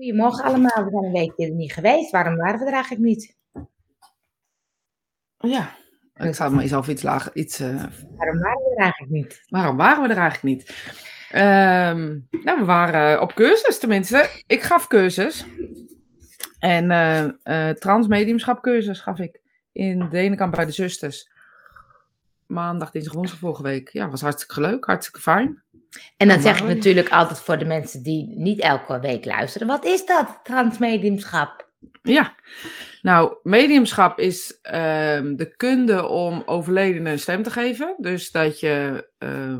Goedemorgen allemaal, we zijn een weekje er niet geweest. Waarom waren we er eigenlijk niet? Ja, ik zou mezelf iets lager. Iets, uh... Waarom waren we er eigenlijk niet? Waarom waren we er eigenlijk niet? Um, nou, we waren op cursus tenminste. Ik gaf cursus. En uh, uh, transmediumschap cursus gaf ik in Denenkamp bij de zusters. Maandag, dinsdag, woensdag vorige week. Ja, was hartstikke leuk, hartstikke fijn. En dan zeg ik natuurlijk altijd voor de mensen die niet elke week luisteren. Wat is dat, transmediumschap? Ja, nou, mediumschap is uh, de kunde om overledenen een stem te geven. Dus dat je uh,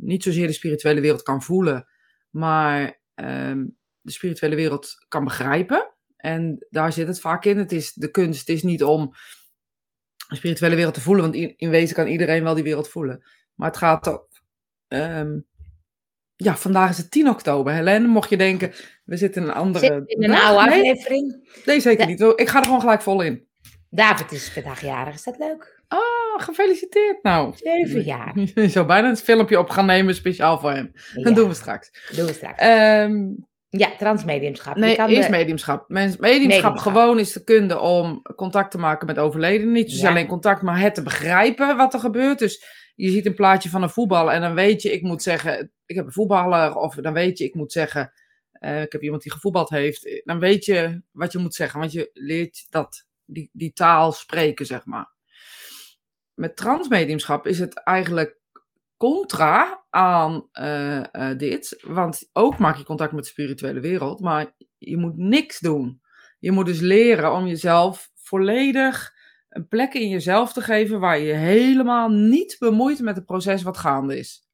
niet zozeer de spirituele wereld kan voelen, maar uh, de spirituele wereld kan begrijpen. En daar zit het vaak in. Het is de kunst is niet om de spirituele wereld te voelen, want in, in wezen kan iedereen wel die wereld voelen. Maar het gaat om um, ja, vandaag is het 10 oktober. Helene, mocht je denken, we zitten in een andere... Zit in een oude aflevering? Nee, zeker niet. Ik ga er gewoon gelijk vol in. David is vandaag jarig, is dat leuk? Oh, gefeliciteerd nou. Zeven jaar. Je zou bijna een filmpje op gaan nemen, speciaal voor hem. Ja. Dat doen we straks. Doen we straks. Um, ja, transmediumschap. Nee, eerst de... mediumschap. Mediumschap. mediumschap gewoon is de kunde om contact te maken met overledenen. Niet dus ja. alleen contact, maar het te begrijpen wat er gebeurt. Dus je ziet een plaatje van een voetbal en dan weet je, ik moet zeggen, ik heb een voetballer. Of dan weet je, ik moet zeggen, uh, ik heb iemand die gevoetbald heeft. Dan weet je wat je moet zeggen, want je leert dat, die, die taal spreken, zeg maar. Met transmediumschap is het eigenlijk contra aan uh, dit. Want ook maak je contact met de spirituele wereld, maar je moet niks doen. Je moet dus leren om jezelf volledig een plek in jezelf te geven waar je helemaal niet bemoeit met het proces wat gaande is.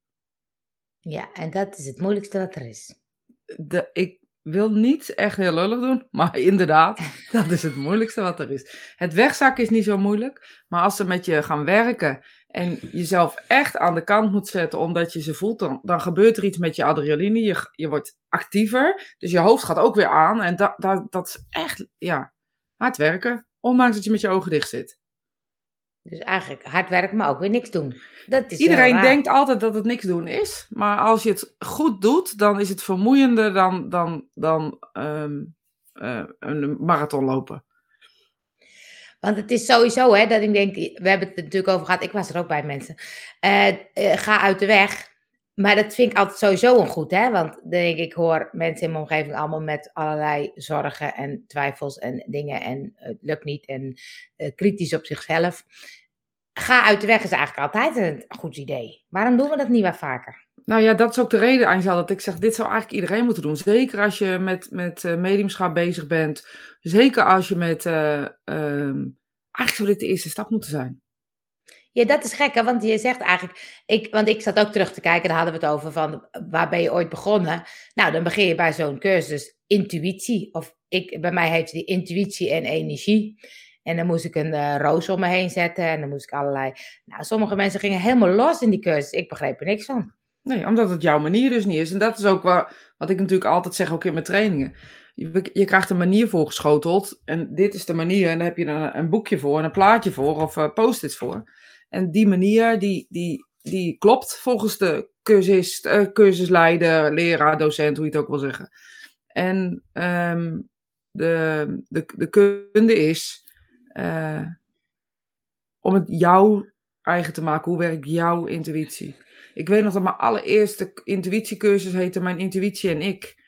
Ja, en dat is het moeilijkste wat er is. Ik wil niet echt heel lullig doen, maar inderdaad, dat is het moeilijkste wat er is. Het wegzakken is niet zo moeilijk, maar als ze met je gaan werken en jezelf echt aan de kant moet zetten omdat je ze voelt, dan, dan gebeurt er iets met je adrenaline. Je, je wordt actiever, dus je hoofd gaat ook weer aan. En dat, dat, dat is echt, ja, hard werken, ondanks dat je met je ogen dicht zit. Dus eigenlijk hard werken, maar ook weer niks doen. Dat is Iedereen denkt altijd dat het niks doen is. Maar als je het goed doet, dan is het vermoeiender dan, dan, dan um, uh, een marathon lopen. Want het is sowieso, hè, dat ik denk, we hebben het er natuurlijk over gehad, ik was er ook bij mensen. Uh, uh, ga uit de weg. Maar dat vind ik altijd sowieso een goed, hè? Want denk ik, hoor mensen in mijn omgeving allemaal met allerlei zorgen en twijfels en dingen. En het lukt niet en uh, kritisch op zichzelf. Ga uit de weg is eigenlijk altijd een goed idee. Waarom doen we dat niet wat vaker? Nou ja, dat is ook de reden, Angel, dat ik zeg, dit zou eigenlijk iedereen moeten doen. Zeker als je met, met uh, mediumschap bezig bent. Zeker als je met, uh, um, eigenlijk zou dit de eerste stap moeten zijn. Ja, dat is gek, want je zegt eigenlijk, ik, want ik zat ook terug te kijken, daar hadden we het over van, waar ben je ooit begonnen? Nou, dan begin je bij zo'n cursus, intuïtie, of ik, bij mij heet die intuïtie en energie. En dan moest ik een uh, roos om me heen zetten en dan moest ik allerlei, nou, sommige mensen gingen helemaal los in die cursus, ik begreep er niks van. Nee, omdat het jouw manier dus niet is. En dat is ook wat, wat ik natuurlijk altijd zeg, ook in mijn trainingen. Je, krijgt een manier voorgeschoteld en dit is de manier en daar heb je een, een boekje voor en een plaatje voor of uh, post-its voor. En die manier, die, die, die klopt volgens de cursist, uh, cursusleider, leraar, docent, hoe je het ook wil zeggen. En um, de, de, de kunde is uh, om het jouw eigen te maken. Hoe werkt jouw intuïtie? Ik weet nog dat mijn allereerste intuïtiecursus heette Mijn Intuïtie en Ik.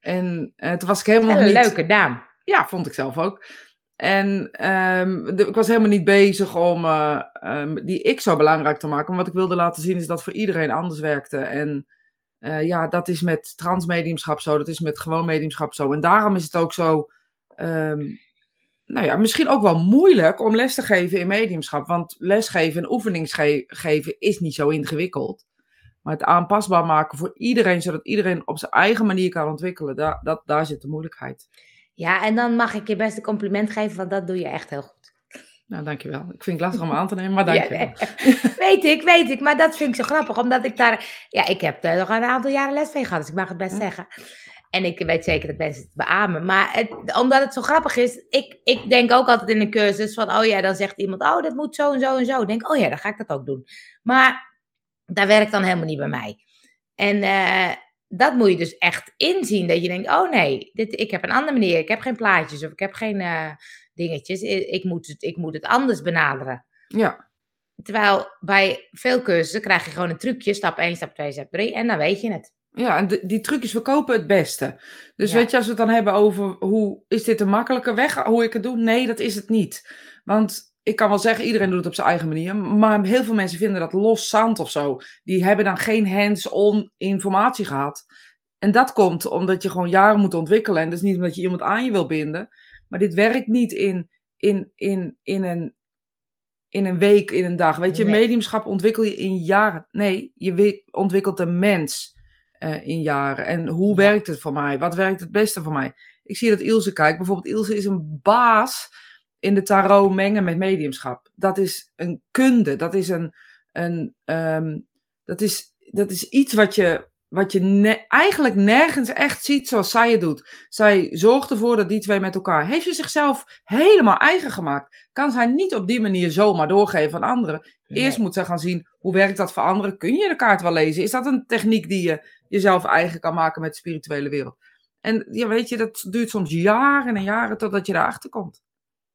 En uh, toen was ik helemaal een niet... leuke naam. Ja, vond ik zelf ook. En de, ik was helemaal niet bezig om uh, um, die ik zo belangrijk te maken. Maar wat ik wilde laten zien is dat voor iedereen anders werkte. En uh, ja, dat is met transmediumschap zo. Dat is met gewoon mediumschap zo. En daarom is het ook zo... Um, nou ja, misschien ook wel moeilijk om les te geven in mediumschap. Want lesgeven en oefeningsgeven is niet zo ingewikkeld. Maar het aanpasbaar maken voor iedereen, zodat iedereen op zijn eigen manier kan ontwikkelen, daar, dat, daar zit de moeilijkheid. Ja, en dan mag ik je best een compliment geven, want dat doe je echt heel goed. Nou, dankjewel. Ik vind het lastig om aan te nemen, maar dankjewel. Ja, weet ik, weet ik. Maar dat vind ik zo grappig, omdat ik daar... Ja, ik heb er nog een aantal jaren les mee gehad, dus ik mag het best zeggen. En ik weet zeker dat mensen het beamen. Maar het, omdat het zo grappig is, ik, ik denk ook altijd in een cursus van, oh ja, dan zegt iemand, oh, dat moet zo en zo en zo. Ik denk, oh ja, dan ga ik dat ook doen. Maar dat werkt dan helemaal niet bij mij. En uh, dat moet je dus echt inzien. Dat je denkt, oh nee, dit, ik heb een andere manier. Ik heb geen plaatjes of ik heb geen uh, dingetjes. Ik moet, het, ik moet het anders benaderen. Ja. Terwijl bij veel cursussen krijg je gewoon een trucje. Stap 1, stap 2, stap 3. En dan weet je het. Ja, en die trucjes verkopen het beste. Dus weet je, als we het dan hebben over hoe is dit een makkelijke weg, hoe ik het doe? Nee, dat is het niet. Want ik kan wel zeggen, iedereen doet het op zijn eigen manier. Maar heel veel mensen vinden dat los zand of zo. Die hebben dan geen hands-on informatie gehad. En dat komt omdat je gewoon jaren moet ontwikkelen. En dat is niet omdat je iemand aan je wil binden. Maar dit werkt niet in, in, in, in, een, in een week, in een dag. Weet je, mediumschap ontwikkel je in jaren. Nee, je ontwikkelt een mens uh, in jaren. En hoe werkt het voor mij? Wat werkt het beste voor mij? Ik zie dat Ilse kijkt. Bijvoorbeeld, Ilse is een baas in de tarot mengen met mediumschap. Dat is een kunde. Dat is, een, een, um, dat is, dat is iets wat je, wat je eigenlijk nergens echt ziet zoals zij het doet. Zij zorgt ervoor dat die twee met elkaar. Heeft ze zichzelf helemaal eigen gemaakt? Kan zij niet op die manier zomaar doorgeven aan anderen? Eerst moet ze gaan zien hoe werkt dat voor anderen. Kun je de kaart wel lezen? Is dat een techniek die je jezelf eigen kan maken met de spirituele wereld? En ja, weet je, dat duurt soms jaren en jaren totdat je daarachter komt.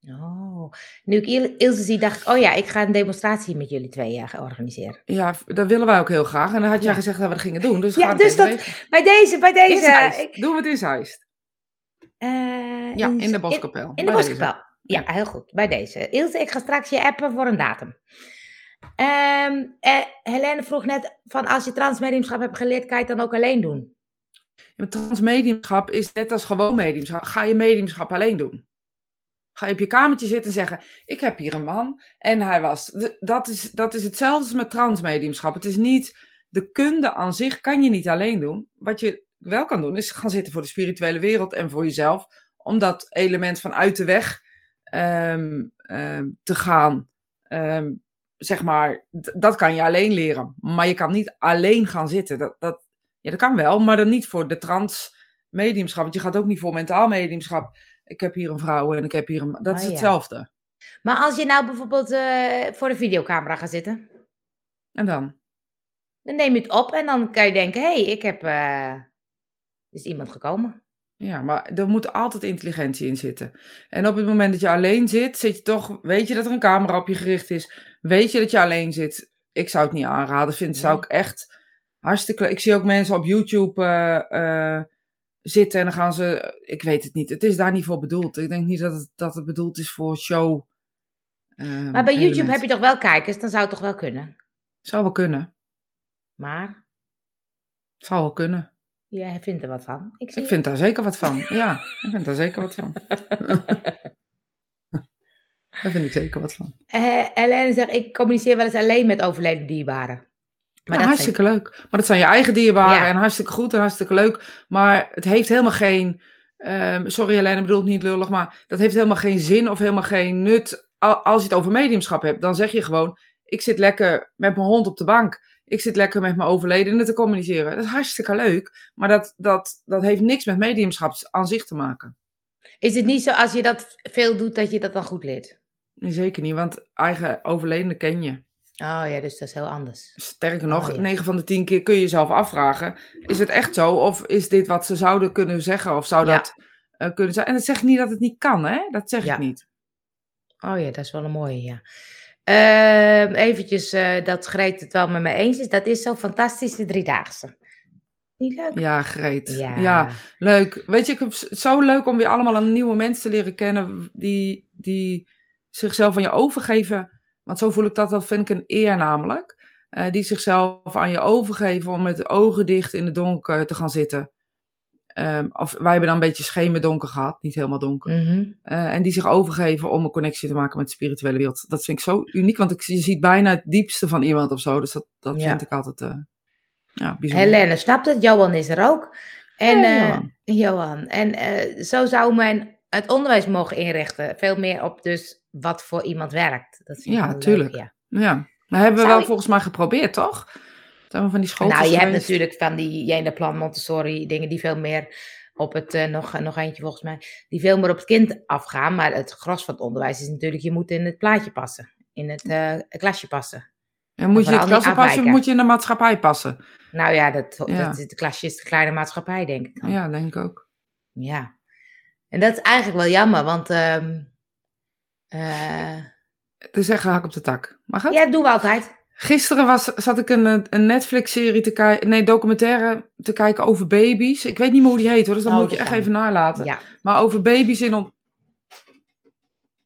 Oh, nu ik Ilse zie, dacht ik, oh ja, ik ga een demonstratie met jullie twee jaar organiseren. Ja, dat willen wij ook heel graag. En dan had jij gezegd dat we dat gingen doen. Dus, ja, dus dat, bij deze, bij deze. Ik... Doen we het in Zeist? Uh, ja, in, de Boskapel. In, de Boskapel, ja, heel goed. Bij deze. Ilse, ik ga straks je appen voor een datum. Um, eh, Helene vroeg net van als je transmediumschap hebt geleerd, kan je het dan ook alleen doen? Ja, transmediumschap is net als gewoon mediumschap. Ga je mediumschap alleen doen? Ga je op je kamertje zitten en zeggen: Ik heb hier een man en hij was. Dat is, dat is hetzelfde als met transmediumschap. Het is niet. De kunde aan zich kan je niet alleen doen. Wat je wel kan doen, is gaan zitten voor de spirituele wereld en voor jezelf. Om dat element van uit de weg um, um, te gaan. Um, zeg maar, dat kan je alleen leren. Maar je kan niet alleen gaan zitten. Dat, dat, ja, dat kan wel, maar dan niet voor de transmediumschap. Want je gaat ook niet voor mentaal mediumschap ik heb hier een vrouw en ik heb hier een... Dat is ah, hetzelfde. Maar als je nou bijvoorbeeld uh, voor de videocamera gaat zitten. En dan? Dan neem je het op en dan kan je denken, hé, hey, ik heb... Uh, is iemand gekomen. Ja, maar er moet altijd intelligentie in zitten. En op het moment dat je alleen zit, zit je toch, weet je dat er een camera op je gericht is. Weet je dat je alleen zit. Ik zou het niet aanraden. Vind, zou ik echt hartstikke. Ik zie ook mensen op YouTube uh, zitten en dan gaan ze. Ik weet het niet. Het is daar niet voor bedoeld. Ik denk niet dat het, dat het bedoeld is voor show. Uh, maar bij YouTube heb je toch wel kijkers? Dan zou het toch wel kunnen? Zou wel kunnen. Maar? Zou wel kunnen. Jij vindt er wat van? Ik, zie... ik vind daar zeker wat van. Ja, ik vind daar zeker wat van. daar vind ik zeker wat van. Uh, Helene zegt, ik communiceer wel eens alleen met overleden dierbaren. Maar ja, hartstikke leuk. Maar dat zijn je eigen dierbaren en hartstikke goed en hartstikke leuk. Maar het heeft helemaal geen. Um, sorry Helene, bedoel het niet lullig, maar dat heeft helemaal geen zin of helemaal geen nut. Als je het over mediumschap hebt, dan zeg je gewoon: Ik zit lekker met mijn hond op de bank. Ik zit lekker met mijn overledene te communiceren. Dat is hartstikke leuk, maar dat, dat, dat heeft niks met mediumschap aan zich te maken. Is het niet zo als je dat veel doet dat je dat dan goed leert? Zeker niet, want eigen overledene ken je. Oh ja, dus dat is heel anders. Sterker nog, oh, 9 van de 10 keer kun je jezelf afvragen: is het echt zo? Of is dit wat ze zouden kunnen zeggen? Of zou dat uh, kunnen zijn? En dat zegt niet dat het niet kan, hè? Dat zeg ik niet. Oh ja, dat is wel een mooie, ja. Uh, eventjes uh, dat Greet het wel met me eens is. Dat is zo fantastisch, de driedaagse. Niet leuk? Ja, Greet. Ja. ja. leuk. Weet je, ik het zo leuk om weer allemaal een nieuwe mensen te leren kennen die, die zichzelf aan je overgeven want zo voel ik dat, dat vind ik een eer namelijk. Uh, die zichzelf aan je overgeven om met de ogen dicht in het donker te gaan zitten. Um, of wij hebben dan een beetje schemerdonker gehad, niet helemaal donker. Mm -hmm. uh, en die zich overgeven om een connectie te maken met de spirituele wereld. Dat vind ik zo uniek, want ik, je ziet bijna het diepste van iemand of zo. Dus dat, dat vind ik altijd uh, ja, bijzonder. Helene snapt het, Johan is er ook. En Johan. Johan. En zo zou men het onderwijs mogen inrichten. Veel meer op dus wat voor iemand werkt. Dat vind ja, tuurlijk. ja. ja. Maar hebben we wel volgens mij geprobeerd, toch? Zijn van die school. Nou, je hebt natuurlijk van die Jene Plan Montessori dingen die veel meer op het, uh, nog, nog eentje volgens mij, die veel meer op het kind afgaan. Maar het gros van het onderwijs is natuurlijk, je moet in het plaatje passen. In het uh, klasje passen. En moet je in de klas passen of moet je in de maatschappij passen? Nou ja, dat, dat de klasje is de kleine maatschappij, denk ik. Ja, denk ik ook. Ja. En dat is eigenlijk wel jammer, want... Um, uh... Dus zeg hak op de tak. Mag het? Ja, dat doen we altijd. Gisteren was, zat ik een, een Netflix-serie te kijken, nee, documentaire te kijken over baby's. Ik weet niet meer hoe die heet hoor, dus dat oh, moet je echt even nalaten. Ja. Maar over baby's in ont...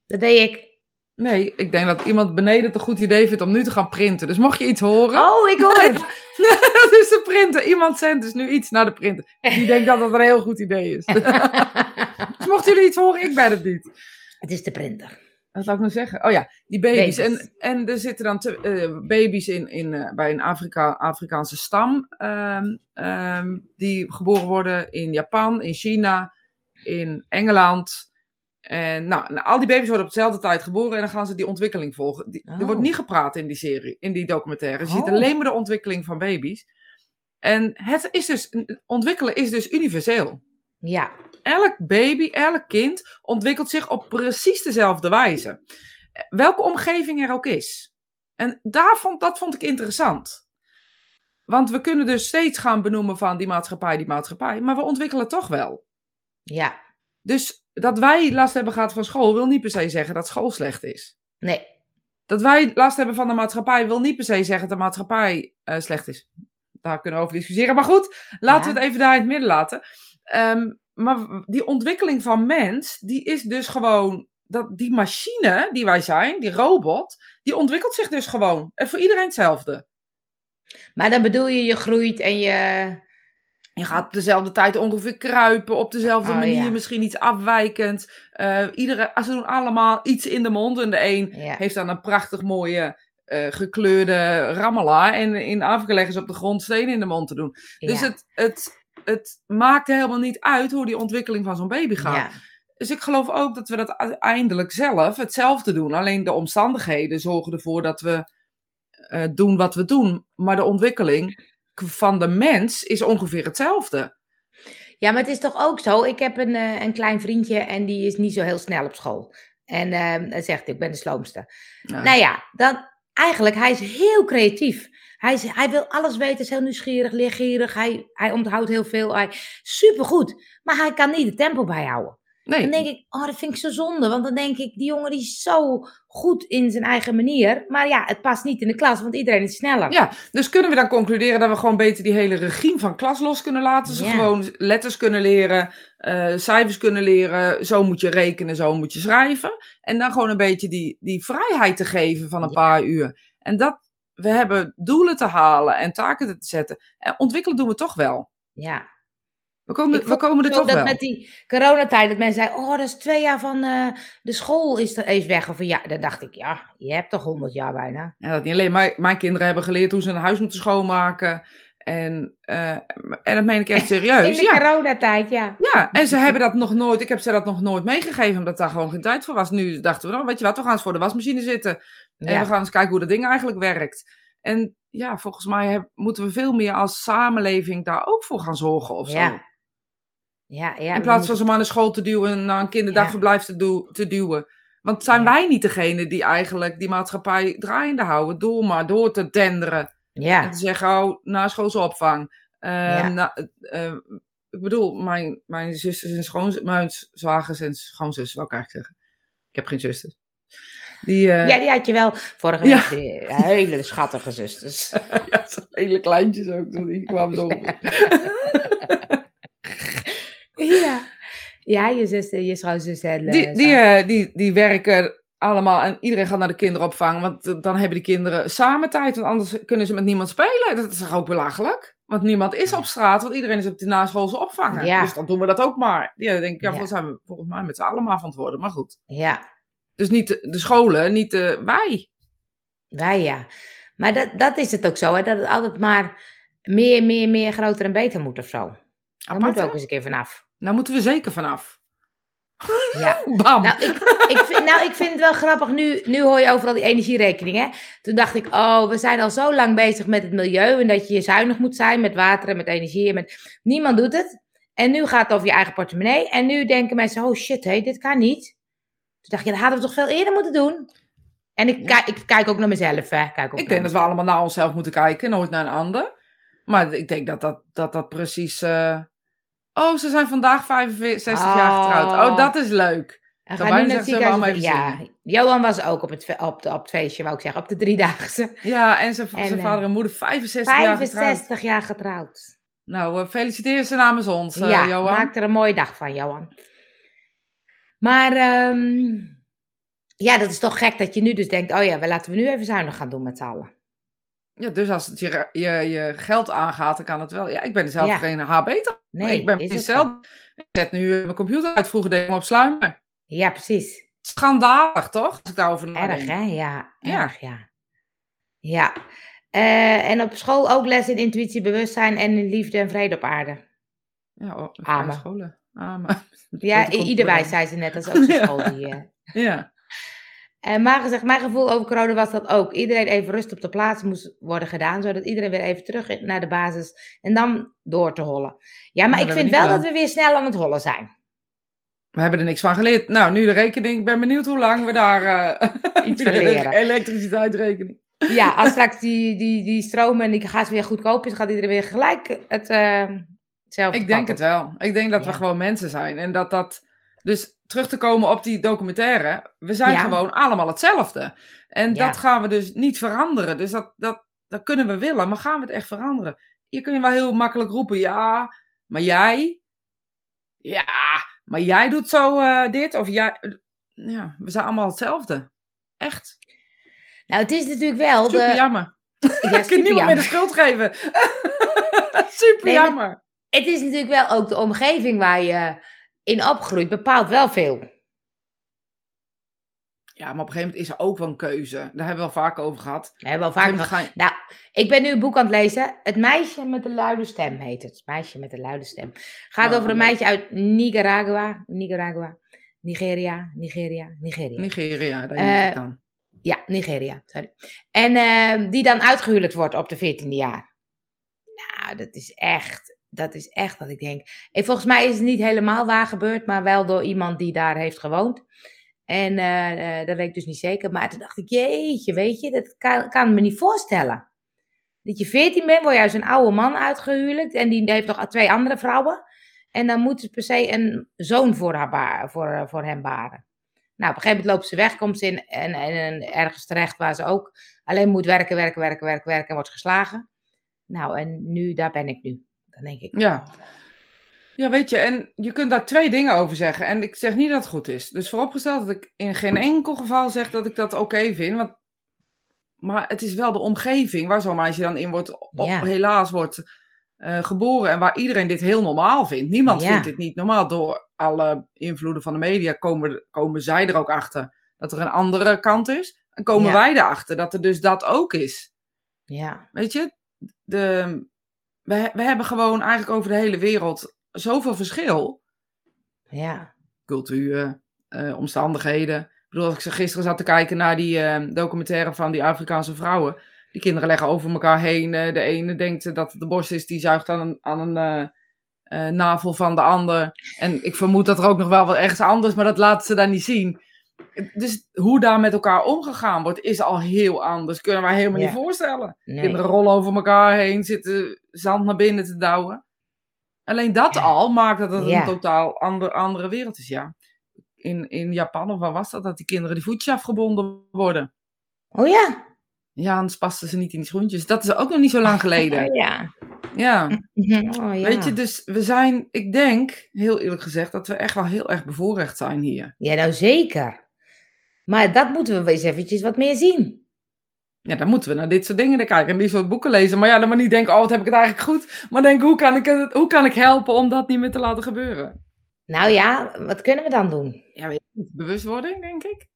Dat deed ik. Nee, ik denk dat iemand beneden het een goed idee vindt om nu te gaan printen. Dus mocht je iets horen. Oh, ik hoor het. dat is de printer. Iemand zendt dus nu iets naar de printer. Die denkt dat dat een heel goed idee is. dus mochten jullie iets horen, ik ben het niet. Het is de printer. Wat zou ik nou zeggen? Oh ja, die baby's. En, en er zitten dan te, uh, baby's in, in, uh, bij een Afrika, Afrikaanse stam. Um, um, die geboren worden in Japan, in China, in Engeland. En nou, nou, al die baby's worden op dezelfde tijd geboren en dan gaan ze die ontwikkeling volgen. Die, Er wordt oh. niet gepraat in die serie, in die documentaire. Je ziet oh. alleen maar de ontwikkeling van baby's. En het is dus, ontwikkelen is dus universeel. Ja. Elk baby, elk kind ontwikkelt zich op precies dezelfde wijze. Welke omgeving er ook is. En daar vond, dat vond ik interessant. Want we kunnen dus steeds gaan benoemen van die maatschappij, die maatschappij. Maar we ontwikkelen toch wel. Ja. Dus dat wij last hebben gehad van school, wil niet per se zeggen dat school slecht is. Nee. Dat wij last hebben van de maatschappij, wil niet per se zeggen dat de maatschappij uh, slecht is. Daar kunnen we over discussiëren. Maar goed, laten we het even daar in het midden laten. Um, maar die ontwikkeling van mens, die is dus gewoon. Dat, die machine die wij zijn, die robot, die ontwikkelt zich dus gewoon. En voor iedereen hetzelfde. Maar dan bedoel je, je groeit en je je gaat op dezelfde tijd ongeveer kruipen, op dezelfde oh, manier, misschien iets afwijkend. Uh, iedere, ze doen allemaal iets in de mond. En de een heeft dan een prachtig mooie uh, gekleurde rammela. En in Afrika leggen ze op de grond stenen in de mond te doen. Dus het, het, het maakt helemaal niet uit hoe die ontwikkeling van zo'n baby gaat. Dus ik geloof ook dat we dat uiteindelijk zelf hetzelfde doen. Alleen de omstandigheden zorgen ervoor dat we uh, doen wat we doen. Maar de ontwikkeling van de mens is ongeveer hetzelfde. Ja, maar het is toch ook zo. Ik heb een, uh, een klein vriendje en die is niet zo heel snel op school. En uh, hij zegt, ik ben de sloomste. Nou ja, dan, eigenlijk, hij is heel creatief. Hij, hij wil alles weten, is heel nieuwsgierig, leergierig. Hij, hij onthoudt heel veel. Hij, supergoed. Maar hij kan niet de tempo bijhouden. Nee. Dan denk ik, oh, dat vind ik zo zonde. Want dan denk ik, die jongen die is zo goed in zijn eigen manier. Maar ja, het past niet in de klas, want iedereen is sneller. Ja, dus kunnen we dan concluderen dat we gewoon beter die hele regime van klas los kunnen laten? Ze gewoon letters kunnen leren, uh, cijfers kunnen leren. Zo moet je rekenen, zo moet je schrijven. En dan gewoon een beetje die, die vrijheid te geven van een paar uur. En dat, we hebben doelen te halen en taken te zetten. En ontwikkelen doen we toch wel. Ja, we komen, we komen er toch dat wel. met die coronatijd, dat mensen zeiden, oh, dat is twee jaar van uh, de school is er even weg. Of ja, dan dacht ik, ja, je hebt toch honderd jaar bijna. Ja, dat niet alleen. Mijn, mijn kinderen hebben geleerd hoe ze een huis moeten schoonmaken. En, uh, en dat meen ik echt serieus. In de ja. coronatijd, ja. Ja, en ze hebben dat nog nooit, ik heb ze dat nog nooit meegegeven, omdat daar gewoon geen tijd voor was. Nu dachten we, dan, nou, weet je wat, we gaan eens voor de wasmachine zitten. En we gaan eens kijken hoe dat ding eigenlijk werkt. En ja, volgens mij moeten we veel meer als samenleving daar ook voor gaan zorgen of zo. Ja. Ja, ja, in plaats van ze maar naar school te duwen en naar een kinderdagverblijf te, te duwen. Want zijn wij niet degene die eigenlijk die maatschappij draaiende houden door maar door te denderen? Ja. En te zeggen, oh, na schoolsopvang. Uh, uh, ik bedoel, mijn, mijn zusters en schoon, mijn zwagers en schoonzus, wil ik eigenlijk zeggen. Ik heb geen zusters. Die, uh... Ja, die had je wel vorige week. Hele schattige zusters. ja, hele kleintjes ook toen die kwamen zo. Ja. Ja, je zuster, je schoonzus en... Die, eh, die, uh, die, die werken allemaal en iedereen gaat naar de kinderopvang. Want dan hebben die kinderen samen tijd. Want anders kunnen ze met niemand spelen. Dat is toch ook belachelijk? Want niemand is op straat, want iedereen is op de naschoolse opvangen. Ja. Dus dan doen we dat ook maar. Ja, dan denk ik, ja, ja. zijn we volgens mij met z'n allemaal verantwoordelijk. Maar goed. Ja. Dus niet de, de scholen, niet de, wij. Wij, ja. Maar dat, dat is het ook zo, hè? dat het altijd maar meer, meer, meer, groter en beter moet of zo. Daar moet ook eens een keer vanaf. Nou moeten we zeker vanaf. Ja. Bam. Nou ik, ik vind, nou, ik vind het wel grappig. Nu, nu hoor je overal die energierekeningen. Toen dacht ik, oh, we zijn al zo lang bezig met het milieu. En dat je zuinig moet zijn met water en met energie. En met... Niemand doet het. En nu gaat het over je eigen portemonnee. En nu denken mensen, oh shit, hé, dit kan niet. Toen dacht je, dat hadden we toch veel eerder moeten doen. En ik, kijk, ik kijk ook naar mezelf. Hè. Kijk ook ik denk dat we allemaal naar onszelf moeten kijken, nooit naar een ander. Maar ik denk dat dat, dat, dat precies. Uh... Oh, ze zijn vandaag 65 jaar getrouwd. Oh, dat is leuk. En gaan nu naar Ja, Johan was ook op het, op, de, op het feestje, wou ik zeggen, op de driedaagse. Ja, en zijn, zijn vader en moeder 65, 65 jaar getrouwd. 65 jaar getrouwd. Nou, uh, feliciteer ze namens ons, uh, ja, Johan. maak er een mooie dag van, Johan. Maar um, ja, dat is toch gek dat je nu dus denkt, oh ja, laten we nu even zuinig gaan doen met z'n allen. Ja, dus als het je, je, je geld aangaat, dan kan het wel. Ja, ik ben zelf ja. geen HB. Nee, ik ben zelf. Ik zet nu mijn computer uit, vroeger deed ik op sluimen. Ja, precies. Schandalig, toch? Als ik daarover Erg, hè? Ja, erg, ja. Ja. Uh, en op school ook les in intuïtie, bewustzijn en in liefde en vrede op aarde. Ja, op Amen. scholen. Amen. Ja, ieder wijs, zei ze net. Dat is ook zo'n school die... Uh... Ja. En maar gezegd, mijn gevoel over corona was dat ook. Iedereen even rust op de plaats moest worden gedaan, zodat iedereen weer even terug naar de basis en dan door te hollen. Ja, maar ik vind wel dat we weer snel aan het hollen zijn. We hebben er niks van geleerd. Nou, nu de rekening. Ik ben benieuwd hoe lang we daar uh, iets van leren. elektriciteitsrekening. Ja, als straks die, die, die stroom en die gas weer goedkoop is, gaat iedereen weer gelijk het uh, Ik denk het wel. Ik denk dat we gewoon mensen zijn. En dat dat... Dus terug te komen op die documentaire. We zijn gewoon allemaal hetzelfde. En dat gaan we dus niet veranderen. Dus dat, dat, dat kunnen we willen, maar gaan we het echt veranderen? Je kunt wel heel makkelijk roepen, ja, maar jij... Ja, maar jij doet zo uh, dit, of jij... Ja, we zijn allemaal hetzelfde. Echt. Nou, het is natuurlijk wel... Super de... jammer. Ja, ik kan niemand meer de schuld geven. super jammer. Het is natuurlijk wel ook de omgeving waar je in opgroeit, bepaalt wel veel. Ja, maar op een gegeven moment is er ook wel een keuze. Daar hebben we wel vaak over gehad. Daar hebben we al vaak gehad. Nou, ik ben nu een boek aan het lezen. Het meisje met de luide stem heet het. Het meisje met de luide stem. Gaat oh, over een meisje uit Nicaragua. Nicaragua. Nigeria. Nigeria. Nigeria. Nigeria, daar uh, het dan. Ja, Nigeria. Sorry. En uh, die dan uitgehuwelijkd wordt op de 14e jaar. Nou, dat is echt. Dat is echt wat ik denk. En volgens mij is het niet helemaal waar gebeurd, maar wel door iemand die daar heeft gewoond. En uh, dat weet ik dus niet zeker. Maar toen dacht ik, jeetje, weet je, dat kan, kan me niet voorstellen. Dat je 14 bent, word je een oude man uitgehuwelijkd. En die heeft nog twee andere vrouwen. En dan moet ze per se een zoon voor, haar voor, eh, voor hem baren. Nou, op een gegeven moment loopt ze weg, komt ze in en, en, ergens terecht waar ze ook alleen moet werken, werken, werken, werken, werken en wordt geslagen. Nou, en nu, daar ben ik nu. Dan denk ik. Ja. Ja, weet je, en je kunt daar twee dingen over zeggen. En ik zeg niet dat het goed is. Dus vooropgesteld dat ik in geen enkel geval zeg dat ik dat oké vind. Want, maar het is wel de omgeving waar zo'n meisje dan in wordt, op, helaas wordt uh, geboren. En waar iedereen dit heel normaal vindt. Niemand vindt dit niet normaal. Door alle invloeden van de media komen, komen zij er ook achter dat er een andere kant is. En komen wij erachter dat er dus dat ook is. Ja. Weet je, de, we, we hebben gewoon eigenlijk over de hele wereld zoveel verschil. Ja. Cultuur, uh, omstandigheden. Ik bedoel, als ik gisteren zat te kijken naar die uh, documentaire van die Afrikaanse vrouwen. Die kinderen leggen over elkaar heen. Uh, de ene denkt dat het de borst is, die zuigt aan een, aan een navel van de ander. En ik vermoed dat er ook nog wel wat ergens anders, maar dat laten ze daar niet zien. Dus hoe daar met elkaar omgegaan wordt, is al heel anders. Kunnen wij helemaal niet voorstellen. Kinderen rollen over elkaar heen, zitten zand naar binnen te douwen. Alleen dat al maakt dat het een totaal ander, andere wereld is, ja. In, in Japan, of waar was dat, dat die kinderen die voetjes afgebonden worden. Oh ja? Ja, anders pasten ze niet in die schoentjes. Dat is ook nog niet zo lang geleden. Oh, ja. Ja. Oh, ja. Weet je, dus we zijn, ik denk, heel eerlijk gezegd, dat we echt wel heel erg bevoorrecht zijn hier. Ja, nou zeker. Maar dat moeten we eens eventjes wat meer zien. Ja, dan moeten we naar dit soort dingen kijken en die soort boeken lezen. Maar ja, dan maar niet denken, oh, wat heb ik het eigenlijk goed. Maar denken, hoe kan ik, het, hoe kan ik helpen om dat niet meer te laten gebeuren? Nou ja, wat kunnen we dan doen? Ja, weet je, bewustwording, denk ik.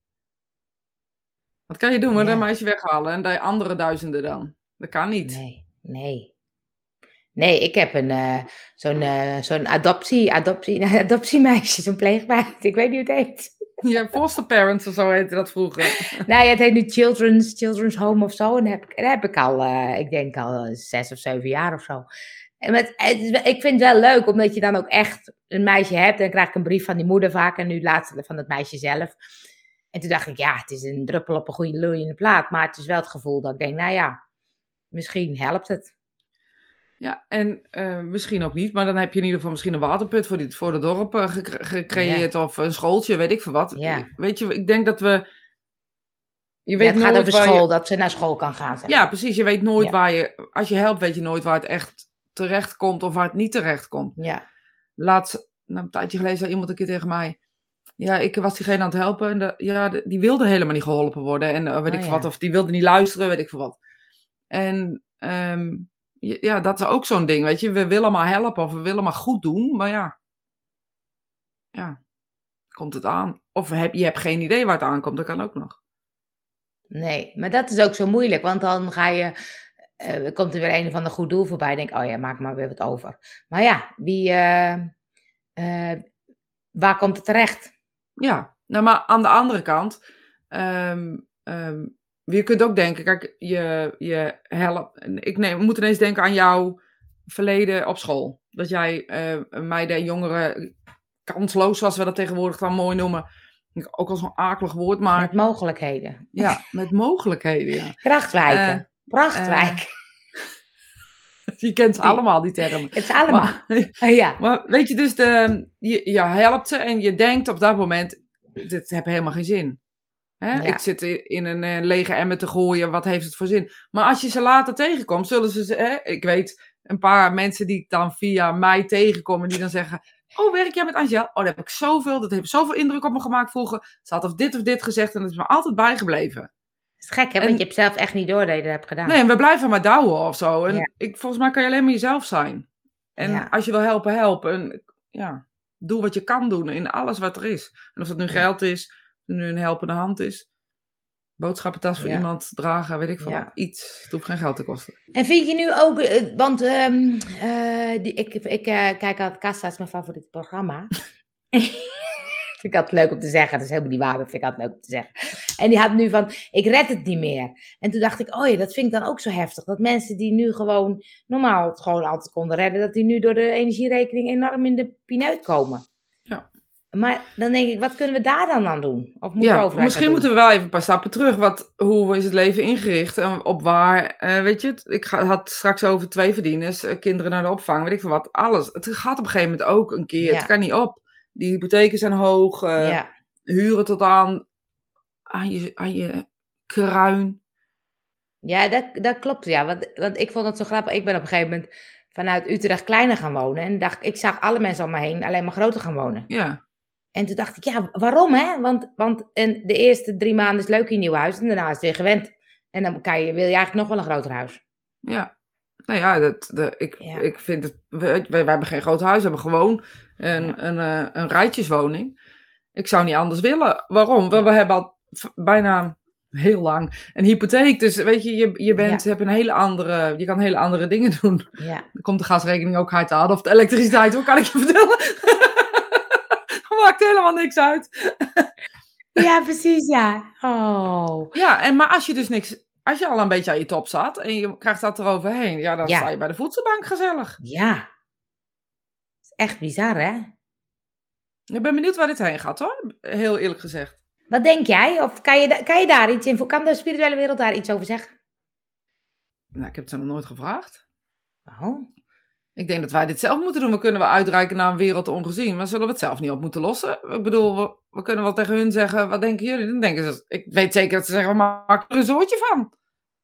Wat kan je doen met ja. een meisje weghalen en de andere duizenden dan? Dat kan niet. Nee, nee. Nee, ik heb een, uh, zo'n uh, zo'n adoptie, adoptie, adoptiemeisje, zo'n pleegmeisje. Ik weet niet hoe het heet. Ja, foster parents of zo heette dat vroeger. ja, het heet nu Children's, Children's Home of zo. En heb, heb ik al, uh, ik denk al zes of zeven jaar of zo. En met, ik vind het wel leuk, omdat je dan ook echt een meisje hebt. En dan krijg ik een brief van die moeder vaak en nu laatste van het meisje zelf. En toen dacht ik, ja, het is een druppel op een goede loeiende plaat. Maar het is wel het gevoel dat ik denk, nou ja, misschien helpt het. Ja, en uh, misschien ook niet, maar dan heb je in ieder geval misschien een waterput voor, dit, voor de dorp uh, gecreëerd of een schooltje, weet ik veel wat. Ja. Weet je, ik denk dat we. Je weet ja, het gaat over school, je... dat ze naar school kan gaan. Zeg. Ja, precies. Je weet nooit waar je, als je helpt, weet je nooit waar het echt terecht komt of waar het niet terecht komt. Ja. Laatst, nou, een tijdje geleden zei iemand een keer tegen mij. Ja, ik was diegene aan het helpen en de, ja, de, die wilde helemaal niet geholpen worden en uh, weet oh, ik wat, of die wilde niet luisteren, weet ik veel wat. En um, ja, dat is ook zo'n ding, weet je. We willen maar helpen of we willen maar goed doen, maar ja. Ja, komt het aan. Of heb, je hebt geen idee waar het aankomt, dat kan ook nog. Nee, maar dat is ook zo moeilijk, want dan ga je, uh, komt er weer een van de goed doel voorbij, denk oh ja, maak maar weer wat over. Maar ja, wie, uh, uh, waar komt het terecht? Ja, nou maar aan de andere kant, um, um, je kunt ook denken, kijk, je, je helpt. Ik neem, moet ineens denken aan jouw verleden op school. Dat jij uh, meiden en jongeren kansloos, zoals we dat tegenwoordig dan mooi noemen. Ook al zo'n akelig woord, maar. Met mogelijkheden. Ja, met mogelijkheden, ja. Krachtwijken. Uh, Prachtwijk. Uh, je kent ze allemaal, die termen. Het is allemaal. Maar, ja. maar weet je, dus de, je, je helpt ze en je denkt op dat moment, dit heeft helemaal geen zin. Hè? Ik zit in een uh, lege emmer te gooien, wat heeft het voor zin? Maar als je ze later tegenkomt, zullen ze, hè, ik weet een paar mensen die dan via mij tegenkomen, die dan zeggen, oh werk jij met Angel? Oh, dat heb ik zoveel, dat heeft zoveel indruk op me gemaakt vroeger. Ze had of dit of dit gezegd en dat is me altijd bijgebleven. Dat is gek, hè? Want je hebt zelf echt niet door dat je dat hebt gedaan. Nee, en we blijven maar douwen of zo. En ik, volgens mij kan je alleen maar jezelf zijn. En als je wil helpen, helpen. ja, doe wat je kan doen in alles wat er is. En of dat nu geld is, nu een helpende hand is. Boodschappentas voor iemand dragen, weet ik veel. Iets. Het hoeft geen geld te kosten. En vind je nu ook, eh, want um, uh, die, ik, ik uh, kijk altijd Kassa, is mijn favoriete programma. vind ik altijd leuk om te zeggen. Dat is helemaal niet waar, dat vind ik altijd leuk om te zeggen. En die had nu van, ik red het niet meer. En toen dacht ik, oh ja, dat vind ik dan ook zo heftig. Dat mensen die nu gewoon normaal het gewoon altijd konden redden, dat die nu door de energierekening enorm in de pineut komen. Maar dan denk ik, wat kunnen we daar dan aan doen? Of moet ja, misschien moeten we wel even een paar stappen terug. Wat, hoe is het leven ingericht? En op waar, uh, weet je, ik had straks over twee verdieners, uh, kinderen naar de opvang, weet ik veel wat, alles. Het gaat op een gegeven moment ook een keer, het kan niet op. Die hypotheken zijn hoog, uh, ja. huren tot aan, aan, je, aan je kruin. Ja, dat, dat klopt, ja. Want, want ik vond het zo grappig. Ik ben op een gegeven moment vanuit Utrecht kleiner gaan wonen. En dacht, ik zag alle mensen om me heen alleen maar groter gaan wonen. Ja. En toen dacht ik, ja, waarom hè? Want, want en de eerste drie maanden is leuk in nieuw huis en daarna is het weer gewend. En dan kan je, wil je eigenlijk nog wel een groter huis. Ja, nou ja, dat, ik, ik vind het, we, we, hebben geen groot huis, we hebben gewoon een, een, een, eh, een rijtjeswoning. Ik zou niet anders willen. Waarom? We, we hebben al bijna heel lang een hypotheek. Dus weet je, je, je bent, ja. hebt een hele andere, je kan hele andere dingen doen. Ja. Dan komt de gasrekening ook hard aan of de elektriciteit, hoe kan ik je vertellen? maakt helemaal niks uit. Ja, precies, ja. Oh. Ja, en, maar als je dus niks, als je al een beetje aan je top zat en je krijgt dat eroverheen, ja, dan sta je bij de voedselbank gezellig. Ja. is echt bizar, hè? Ik ben benieuwd waar dit heen gaat, hoor. Heel eerlijk gezegd. Wat denk jij? Of kan je, kan je daar iets in, kan de spirituele wereld daar iets over zeggen? Nou, ik heb het ze nog nooit gevraagd. Oh. Ik denk dat wij dit zelf moeten doen. We kunnen wel uitreiken naar een wereld ongezien, maar zullen we het zelf niet op moeten lossen? Ik bedoel, we, we kunnen wel tegen hun zeggen, wat denken jullie? Dan denken ze, ik weet zeker dat ze zeggen, we maken er een soortje van.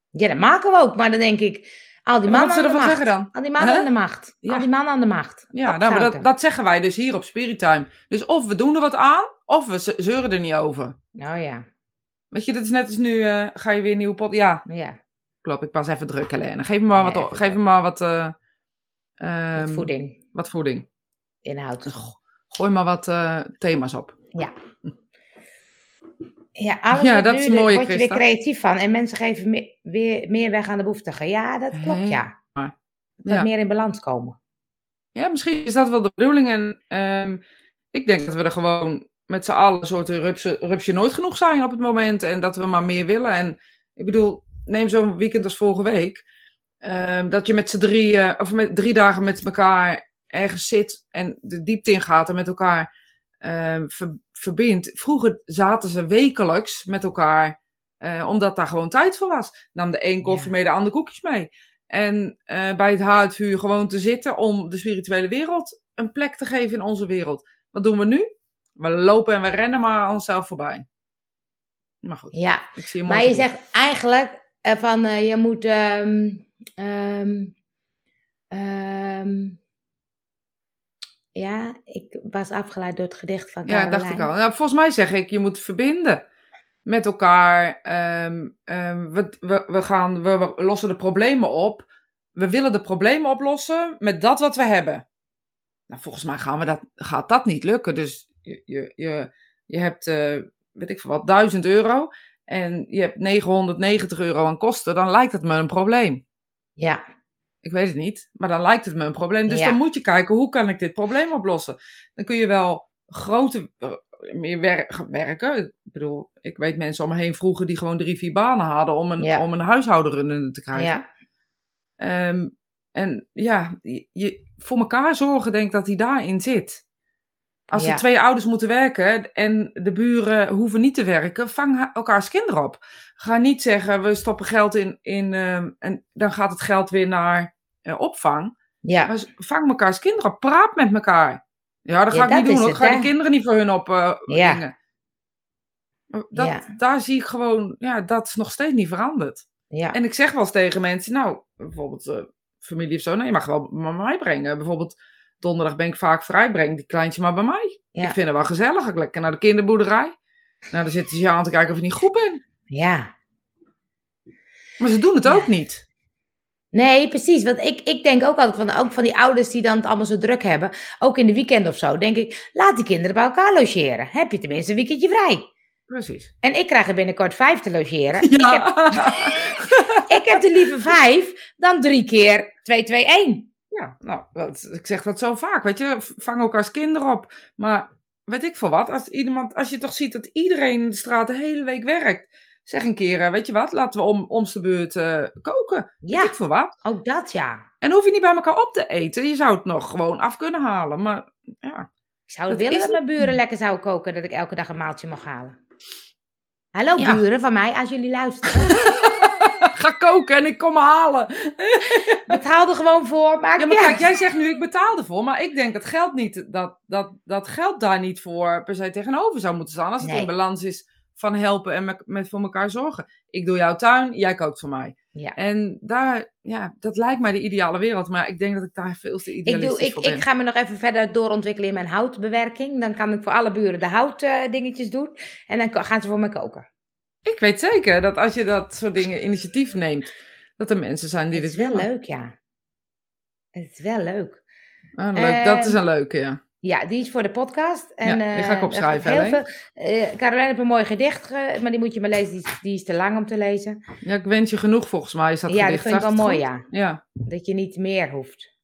Ja, dat maken we ook, maar dan denk ik, al die mannen aan de macht. Dan? Al die mannen aan de macht. Ja. Al die mannen aan de macht. Ja, nou, maar dat, dat zeggen wij dus hier op Spirit Time. Dus of we doen er wat aan, of we zeuren er niet over. Nou ja. Weet je, dat is net als nu, uh, ga je weer een nieuwe pot... Ja. Ja. Klopt, ik pas even druk, Helene. Geef me maar wat... geef me maar wat uh, Um, wat voeding. Wat voeding. Inhoud. Gooi maar wat uh, thema's op. Ja. Ja, alles ja dat nu, is mooi, word je weer creatief van. En mensen geven weer meer weg aan de behoeftigen. Ja, dat klopt, ja. Maar, ja. meer in balans komen. Ja, misschien is dat wel de bedoeling. En um, ik denk dat we er gewoon met z'n allen een soort rupsje nooit genoeg zijn op het moment. En dat we maar meer willen. En ik bedoel, neem zo'n weekend als vorige week. Ehm, dat je met z'n drie, of met drie dagen met elkaar ergens zit en de diepte in gaat en met elkaar uh, verbindt. Vroeger zaten ze wekelijks met elkaar, uh, omdat daar gewoon tijd voor was. Nam de een koffie mee, de ander koekjes mee. En uh, bij het haardvuur gewoon te zitten om de spirituele wereld een plek te geven in onze wereld. Wat doen we nu? We lopen en we rennen maar onszelf voorbij. Maar goed. Ja, ik zie maar je zegt eigenlijk van je moet. Um, um, um, ja, ik was afgeleid door het gedicht van Caroline. Ja, dacht ik al. Nou, volgens mij zeg ik, je moet verbinden met elkaar. Um, um, we, we, we, gaan, we, we, lossen de problemen op. We willen de problemen oplossen met dat wat we hebben. Nou, volgens mij gaan we dat, gaat dat niet lukken. Dus je, je, je, je hebt, uh, weet ik veel wat, 1000 euro. En je hebt 990 euro aan kosten. Dan lijkt het me een probleem. Ja. Ik weet het niet, maar dan lijkt het me een probleem. Dus dan moet je kijken, hoe kan ik dit probleem oplossen? Dan kun je wel grote, eh, meer werken. Ik bedoel, ik weet mensen om me heen vroeger die gewoon drie, vier banen hadden om een, om een huishouden te krijgen. Ja. Um, en ja, je, voor elkaar zorgen, denk ik dat hij daarin zit. Als er twee ouders moeten werken en de buren hoeven niet te werken, vang elkaars kinderen op. Ga niet zeggen, we stoppen geld in, in uh, en dan gaat het geld weer naar uh, opvang. Ja. Maar vang elkaars kinderen op, praat met elkaar. Ja, dat ga ik niet doen. Ik ga de kinderen niet voor hun op uh, ja. dingen. Dat, ja. Daar zie ik gewoon, ja, dat is nog steeds niet veranderd. Ja. En ik zeg wel eens tegen mensen, nou, bijvoorbeeld uh, familie of zo, nou, je mag wel bij mij brengen. Bijvoorbeeld donderdag ben ik vaak vrij, breng die kleintje maar bij mij. Ik vind het wel gezellig. Ik lekker naar de kinderboerderij. Nou, dan zitten ze aan te kijken of je niet goed bent. Ja. Maar ze doen het ook niet. Nee, precies. Want ik, ik denk ook altijd van, ook van die ouders die dan het allemaal zo druk hebben, ook in de weekend of zo, denk ik, laat die kinderen bij elkaar logeren. Heb je tenminste een weekendje vrij. Precies. En ik krijg er binnenkort vijf te logeren. Ja. Ik, heb, ik heb er liever vijf dan drie keer 2, 2, 1. Ja, nou, ik zeg dat zo vaak, weet je, vang ook als kinderen op. Maar weet ik voor wat, als, iemand, als je toch ziet dat iedereen in de straat de hele week werkt, zeg een keer, eh, weet je wat, laten we om, om de beurt uh, koken. Ja, weet ik voor wat. Ook dat ja. En hoef je niet bij elkaar op te eten, je zou het nog gewoon af kunnen halen, maar ja. Ik zou willen dat mijn buren lekker zouden koken, dat ik elke dag een maaltje mag halen. Hallo buren van mij, als jullie luisteren. ga koken en ik kom halen. Betaal er gewoon voor. Maar ja, maar kijk, jij zegt nu ik betaal ervoor, maar ik denk dat geld, niet, dat, dat, dat geld daar niet voor per se tegenover zou moeten staan. Als het in balans is van helpen en met, met voor elkaar zorgen. Ik doe jouw tuin, jij kookt voor mij. Ja. En daar, ja, dat lijkt mij de ideale wereld, maar ik denk dat ik daar veel te idealistisch ik doe, ik, Ik ga me nog even verder doorontwikkelen in mijn houtbewerking. Dan kan ik voor alle buren de houtdingetjes uh, doen en dan gaan ze voor me koken. Ik weet zeker dat als je dat soort dingen initiatief neemt, dat er mensen zijn die dit willen. Het is wel leuk, ja. Het is wel leuk. Ah, leuk. dat is een leuke, ja. Ja, die is voor de podcast. En, ja, die ga ik eh, opschrijven. Heel veel, uh, Caroline heeft een mooi gedicht, maar die moet je maar lezen. Die is, die is, te lang om te lezen. Ja, ik wens je genoeg volgens mij. Is dat ja, gedicht. dat vind ik wel mooi, ja. ja. Dat je niet meer hoeft.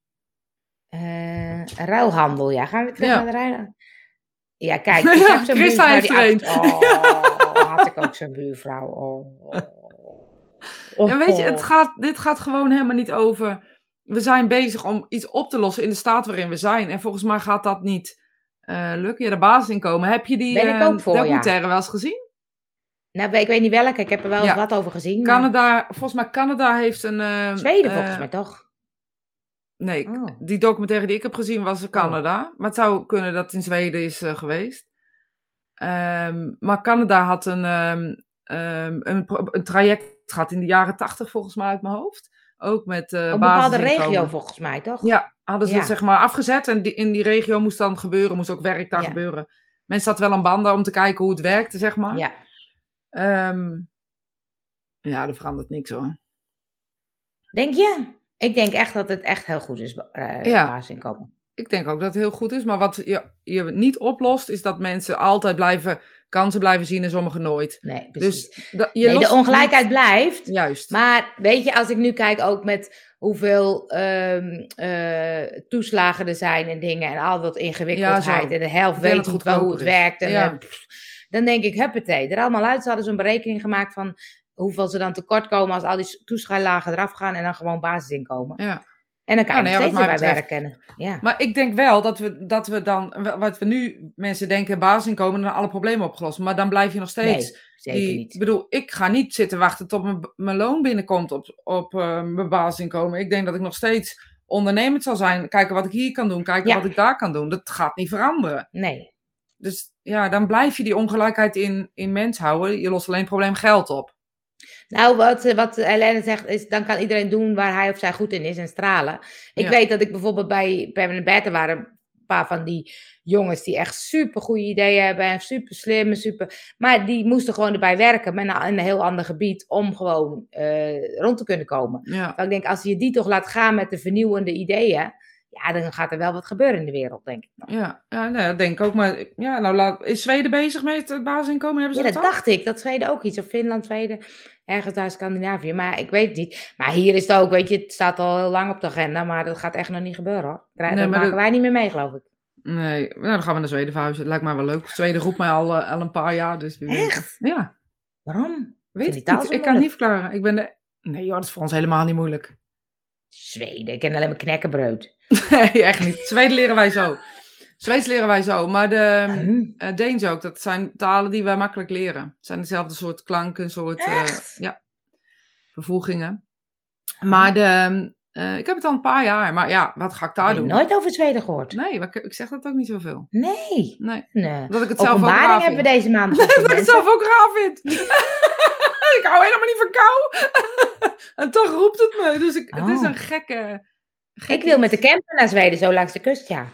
Uh, ruilhandel, ja. Gaan we terug naar de ruilhandel? Ja, kijk. Ik heb Christa heeft er een. Oh, had ik ook zo'n buurvrouw. Oh, oh. En weet je, het gaat, dit gaat gewoon helemaal niet over... We zijn bezig om iets op te lossen in de staat waarin we zijn. En volgens mij gaat dat niet uh, lukken. Ja, de basisinkomen. Heb je die ben ik ook voor, documentaire ja. wel eens gezien? Nou, ik weet niet welke. Ik heb er wel wat over gezien. Canada, volgens mij Canada heeft een... Uh, Zweden volgens mij toch? Nee, oh. die documentaire die ik heb gezien was Canada. Oh. Maar het zou kunnen dat het in Zweden is uh, geweest. Um, maar Canada had een, um, um, een, een, traject gehad in de jaren tachtig volgens mij uit mijn hoofd. Ook met uh, Een bepaalde regio volgens mij, toch? Ja, hadden ze ja. zeg maar afgezet. En die, in die regio moest dan gebeuren, moest ook werk daar ja. gebeuren. Mensen hadden wel aan banden om te kijken hoe het werkte, zeg maar. Ja. ja, er verandert niks hoor. Denk je? Ik denk echt dat het echt heel goed is, uh, ja. basisinkomen. Ik denk ook dat het heel goed is. Maar wat je, je niet oplost, is dat mensen altijd blijven kansen blijven zien en sommigen nooit. Nee, dus dat, je nee, de ongelijkheid niet... blijft. Juist. Maar weet je, als ik nu kijk ook met hoeveel um, uh, toeslagen er zijn en dingen en al dat ingewikkeldheid ja, en de helft weet niet wel hoe het werkt. En, ja. pff, dan denk ik, huppatee, er allemaal uit. Ze hadden zo'n berekening gemaakt van hoeveel ze dan tekort komen als al die toeslagen eraf gaan en dan gewoon basisinkomen. Ja. En dan kan je Ja, nog nee, steeds erbij betreft. werken. Ja. Maar ik denk wel dat we, dat we dan, wat we nu mensen denken, basisinkomen, dan alle problemen opgelost. Maar dan blijf je nog steeds. Nee, zeker die, niet. Ik bedoel, ik ga niet zitten wachten tot mijn, mijn loon binnenkomt op, op eh, mijn basisinkomen. Ik denk dat ik nog steeds ondernemend zal zijn. Kijken wat ik hier kan doen, kijken Ja. wat ik daar kan doen. Dat gaat niet veranderen. Nee. Dus ja, dan blijf je die ongelijkheid in, in mens houden. Je lost alleen het probleem geld op. Nou, wat, eh, wat Helene zegt, is dan kan iedereen doen waar hij of zij goed in is en stralen. Ik Ja. weet dat ik bijvoorbeeld bij Permanent Better waren een paar van die jongens die echt super goede ideeën hebben en super slim super. Maar die moesten gewoon erbij werken met een, een heel ander gebied om gewoon eh, rond te kunnen komen. Ja. Ik denk, als je die toch laat gaan met de vernieuwende ideeën, ja, dan gaat er wel wat gebeuren in de wereld, denk ik. Ja, ja nee, dat denk ik ook. Maar ja, nou, laat, is Zweden bezig met het basisinkomen? Hebben Ja, ze dat dat al? dacht ik. Dat Zweden ook iets. Of Finland, Zweden. Ergens daar Scandinavië. Maar ik weet het niet. Maar hier is het ook, weet je, het staat al heel lang op de agenda. Maar dat gaat echt nog niet gebeuren hoor. Nee, dat maar maken dat- wij niet meer mee, geloof ik. Nee, nou, dan gaan we naar Zweden verhuizen. Het lijkt mij wel leuk. Zweden roept mij al, eh, al een paar jaar. Dus. Echt? Ja, Waarom? weet ik niet. Ik kan het niet verklaren. Ik ben de... Nee joh, dat is voor ons helemaal niet moeilijk. Zweden. Ik ken alleen maar knekkenbreud. Nee, echt niet. Zweden leren wij zo. Zweeds leren wij zo. Maar de Hm. eh Deens ook. Dat zijn talen die wij makkelijk leren. Het zijn dezelfde soort klanken, soort... Echt? ja, vervoegingen. Maar de... eh, ik heb het al een paar jaar. Maar ja, wat ga ik Ik daar heb doen? nooit over Zweden gehoord. Nee, maar ik, ik zeg dat ook niet zoveel. Nee. Nee. nee. Dat ik het zelf ook raar hebben we deze maand dat ik het zelf ook raar vind. ik hou helemaal niet van kou. en toch roept het me. Dus ik, het is Oh. een gekke... Ik wil met de camper naar Zweden, zo langs de kust, ja.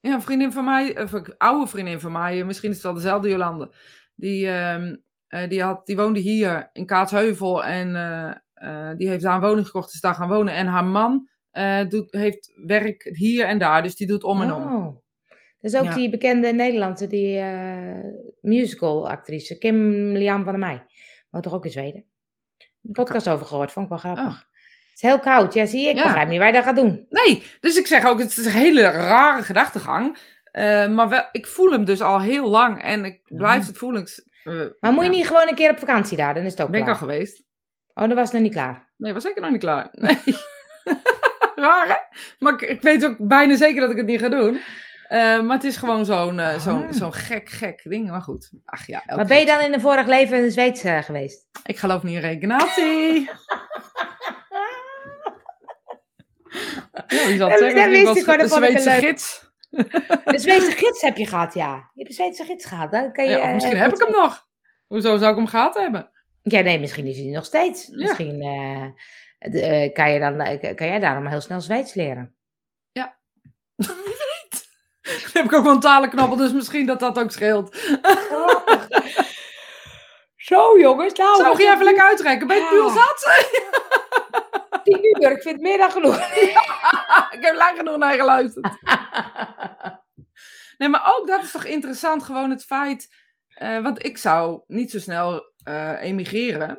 Ja, een vriendin van mij, of een oude vriendin van mij, misschien is het wel dezelfde Jolande. Die, ehm, eh, die, had, die woonde hier in Kaatsheuvel en eh, eh, die heeft daar een woning gekocht, is daar gaan wonen. En haar man eh, doet, heeft werk hier en daar, dus die doet om en om. Oh. Dat is ook Ja. die bekende Nederlandse, die eh musical-actrice, Kim Lian van der Meij. Woont toch ook in Zweden? Een podcast over gehoord, vond ik wel grappig. Oh. Het is heel koud, ja zie je, ik Ja. begrijp niet waar je dat gaat doen. Nee, dus ik zeg ook, het is een hele rare gedachtegang. Eh, maar wel, ik voel hem dus al heel lang en ik blijf het voelen. Ik- eh, Maar moet je niet gewoon een keer op vakantie daar, dan is het ook Ben ik al geweest? Oh, dat was nog niet klaar. Nee, was zeker nog niet klaar. Nee. Raar, hè? Maar ik, ik weet ook bijna zeker dat ik het niet ga doen. Eh, maar het is gewoon zo'n zo'n Ah. zo'n gek, gek ding. Maar goed. Ach ja, Maar ben je dan in een vorig leven in Zweeds geweest? Ik geloof niet in reïncarnatie. ja, het Dat- zeggen? wist was ik wel, dat een vond ik Zweedse leuk. gids. De Zweedse gids heb je gehad, ja. Je hebt een Zweedse gids gehad. Dan kan je, Ja, eh, misschien heb ik hem nog. Hoezo zou ik hem gehad hebben? Ja, nee, misschien is hij nog steeds. Ja. Misschien eh, de- eh, kan, je dan, kan jij daarom heel snel Zweeds leren. Dan heb ik ook wel een talenknabbel, dus misschien dat dat ook scheelt. Zo jongens, nou. Zou je even lekker uitrekken? Ben je het puur Ja. zat? tien uur, ik vind het meer dan genoeg. ik heb lang genoeg naar geluisterd. Nee, maar ook dat is toch interessant, gewoon het feit. eh, want ik zou niet zo snel eh, emigreren.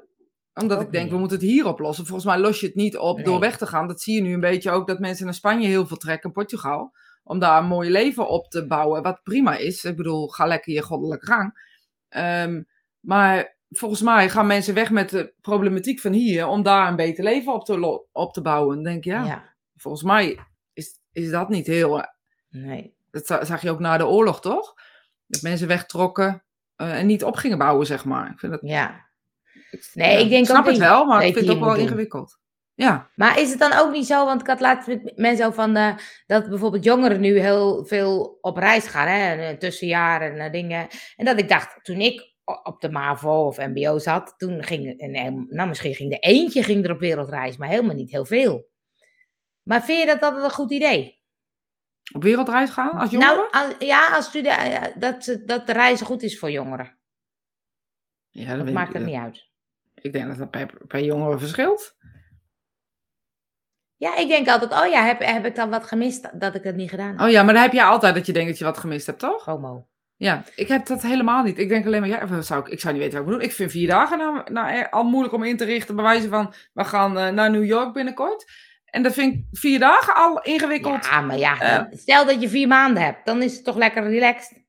Omdat Ook ik denk, niet. we moeten het hier oplossen. Volgens mij los je het niet op door weg te gaan. Dat zie je nu een beetje ook, dat mensen naar Spanje heel veel trekken, Portugal. Om daar een mooi leven op te bouwen. Wat prima is. Ik bedoel, ga lekker je goddelijke gang. Ehm, maar volgens mij gaan mensen weg met de problematiek van hier. Om daar een beter leven op te, op te bouwen. Dan denk ik, ja, ja. volgens mij is, is dat niet heel... eh, Nee. Dat za- zag je ook na de oorlog, toch? Dat mensen wegtrokken eh, en niet op gingen bouwen, zeg maar. Ik vind dat, Ja. ik, Nee, ik denk snap ook het wel, maar ik vind je het ook wel doen. ingewikkeld. Ja, Maar is het dan ook niet zo, want ik had laatst met mensen over van eh, dat bijvoorbeeld jongeren nu heel veel op reis gaan, hè, en, tussenjaren en dingen. En dat ik dacht, toen ik op de MAVO of MBO zat, toen ging, en, nou misschien ging er eentje ging er op wereldreis, maar helemaal niet heel veel. Maar vind je dat dat een goed idee? op wereldreis gaan als jongeren? Nou, als- ja, als stude- eh, dat, ze- dat de reizen goed is voor jongeren. ja, Dat maakt ik, het eh, niet uit. Ik denk dat dat per, per jongere verschilt. Ja, ik denk altijd, oh ja, heb, heb ik dan wat gemist dat ik het niet gedaan heb? Oh ja, maar dan heb je altijd dat je denkt dat je wat gemist hebt, toch? Homo. Ja, ik heb dat helemaal niet. Ik denk alleen maar, ja, wat zou ik, ik zou niet weten wat ik moet doen. Ik vind vier dagen nou, nou, eh, al moeilijk om in te richten. Bij wijze van, we gaan eh, naar New York binnenkort. En dat vind ik vier dagen al ingewikkeld. Ja, maar ja, Eh. stel dat je vier maanden hebt, dan is het toch lekker relaxed.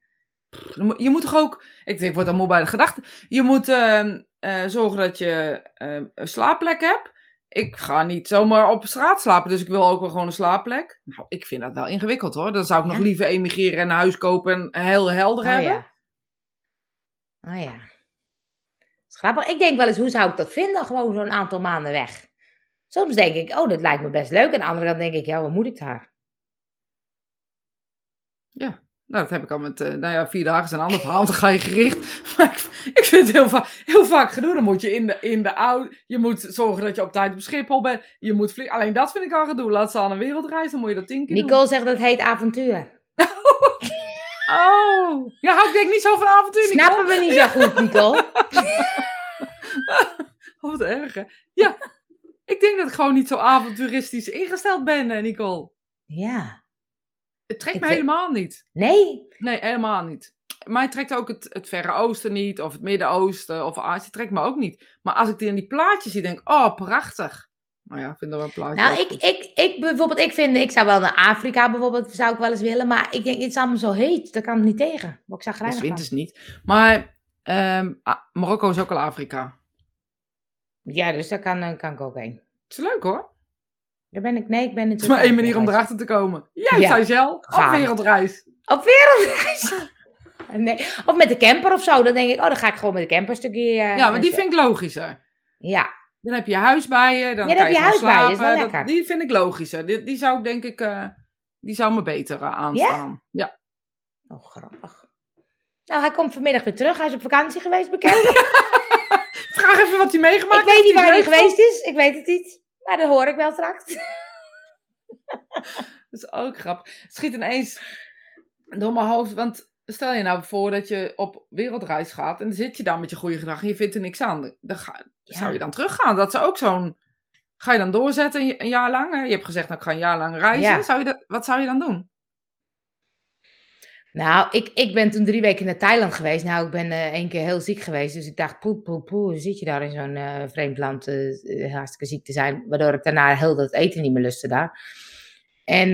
Je moet toch ook, ik, ik word al moe bij de gedachte. Je moet ehm, eh, zorgen dat je ehm, een slaapplek hebt. Ik ga niet zomaar op straat slapen, dus ik wil ook wel gewoon een slaapplek. Nou, ik vind dat wel ingewikkeld hoor. Dan zou ik nog liever emigreren en een huis kopen en heel helder oh, hebben. Ja. Oh ja. Grappig. Ik denk wel eens, hoe zou ik dat vinden? Gewoon zo'n aantal maanden weg. Soms denk ik, oh, dat lijkt me best leuk. En andere kant denk ik, ja, wat moet ik daar? Ja, nou, dat heb ik al met, uh, nou ja, vier dagen is een ander verhaal. Dan ga je gericht. Maar ik, ik vind het heel, va heel vaak gedaan. Dan moet je in de, in de auto, je moet zorgen dat je op tijd op Schiphol bent. Je moet vliegen. Alleen dat vind ik al gedoe. Laat ze aan een wereldreis, dan moet je dat tien keer Nicole doen. zegt dat heet avontuur. oh, ja, ik denk niet zo van avontuur, Snappen we niet zo goed, Nicole? oh, wat erg, hè? Ja, ik denk dat ik gewoon niet zo avonturistisch ingesteld ben, eh, Nicole. Ja. Het trekt me helemaal niet. Nee? Nee, helemaal niet. Mij trekt ook het, het Verre Oosten niet, of het Midden-Oosten, of Azië trekt me ook niet. Maar als ik die in die plaatjes zie, denk ik, oh, prachtig. Nou ja, ik vind dat wel een plaatje. Nou, ik, ik, ik bijvoorbeeld, ik vind, ik zou wel naar Afrika bijvoorbeeld, zou ik wel eens willen. Maar ik denk, het is allemaal zo heet, daar kan ik niet tegen. Wat ik zag Dat vindt het niet. Maar um, Marokko is ook al Afrika. Ja, dus daar kan, kan ik ook heen. Het is leuk hoor. Daar ben ik, nee, ik ben Het is maar één manier om erachter te komen. Jij Ja. op wereldreis. Op wereldreis. Nee. Of met de camper of zo. Dan denk ik, oh, dan ga ik gewoon met de camper een stukje. eh, Ja, maar die vind ik logischer. Ja, Dan heb je huis bij je, dan Ja, dan kan heb je huis bij je, slapen. Dat- die vind ik logischer. Die, die zou ik denk ik, eh, die zou me beter eh, aanstaan. Ja? oh, grappig. Nou, hij komt vanmiddag weer terug. Hij is op vakantie geweest, bekend. Vraag even wat hij meegemaakt ik weet niet heeft. waar hij geweest is. Ik weet het niet. Maar dat hoor ik wel straks. Dat is ook grappig. Schiet ineens door mijn hoofd. Want stel je nou voor dat je op wereldreis gaat. En dan zit je daar met je goede gedrag en je vindt er niks aan. Dan ga, Ja. zou je dan teruggaan. Dat is ook zo'n... Ga je dan doorzetten een, jaar lang? hè? Je hebt gezegd, nou, ik ga een jaar lang reizen. Ja. Zou je dat, wat zou je dan doen? Nou, ik, ik ben toen drie weken naar Thailand geweest. Nou, ik ben eh één keer heel ziek geweest. Dus ik dacht, poe, poe, poe, hoe zit je daar in zo'n eh, vreemd land eh, hartstikke ziek te zijn. Waardoor ik daarna heel dat eten niet meer lustte daar. En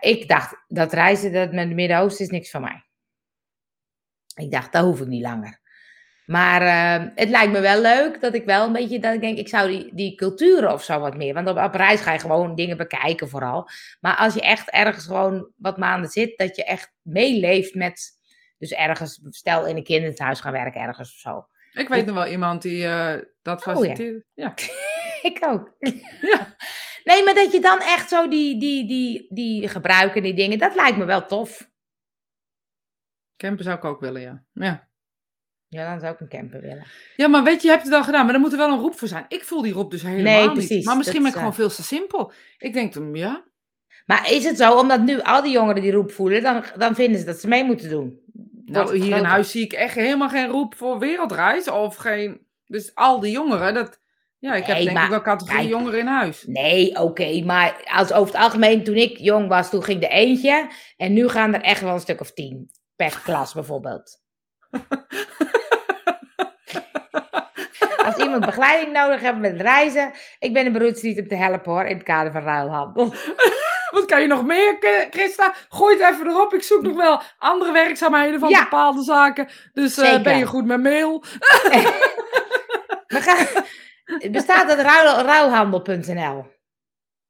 ik dacht, dat reizen dat met het Midden-Oosten is niks van mij. Ik dacht, dat hoef ik niet langer. Maar eh, het lijkt me wel leuk dat ik wel een beetje, dat ik denk, ik zou die, die culturen of zo wat meer. Want op, op reis ga je gewoon dingen bekijken vooral. Maar als je echt ergens gewoon wat maanden zit, dat je echt meeleeft met, dus ergens, stel in een kinderthuis gaan werken ergens of zo. Ik weet nog wel iemand die eh, dat Oh, ja. faciliteert. ja. Ik ook. Ja. Nee, maar dat je dan echt zo die, die, die, die gebruiken, die dingen, dat lijkt me wel tof. Camper zou ik ook willen, ja. ja. Ja, dan zou ik een camper willen. Ja, maar weet je, je hebt het al gedaan, maar er moet er wel een roep voor zijn. Ik voel die roep dus helemaal Nee, niet. precies, Maar misschien ben ik gewoon veel te simpel. Ik denk dan, ja, Maar is het zo, omdat nu al die jongeren die roep voelen, dan, dan vinden ze dat ze mee moeten doen? Nou, hier in huis zie ik echt helemaal geen roep voor wereldreis. Of geen, dus al die jongeren, dat, ja, ik heb Nee, denk maar ik wel categorie kijk. jongeren in huis. Nee, oké, maar als over het algemeen, toen ik jong was, toen ging er eentje. En nu gaan er echt wel een stuk of tien per klas bijvoorbeeld. Als iemand begeleiding nodig heeft met reizen, ik ben een beroerd niet om te helpen hoor, in het kader van ruilhandel. Wat kan je nog meer, Christa? Gooi het even erop. Ik zoek nog wel andere werkzaamheden van Ja. bepaalde zaken. Dus eh, ben je goed met mail? We gaan, het bestaat ruil, ruilhandel.nl.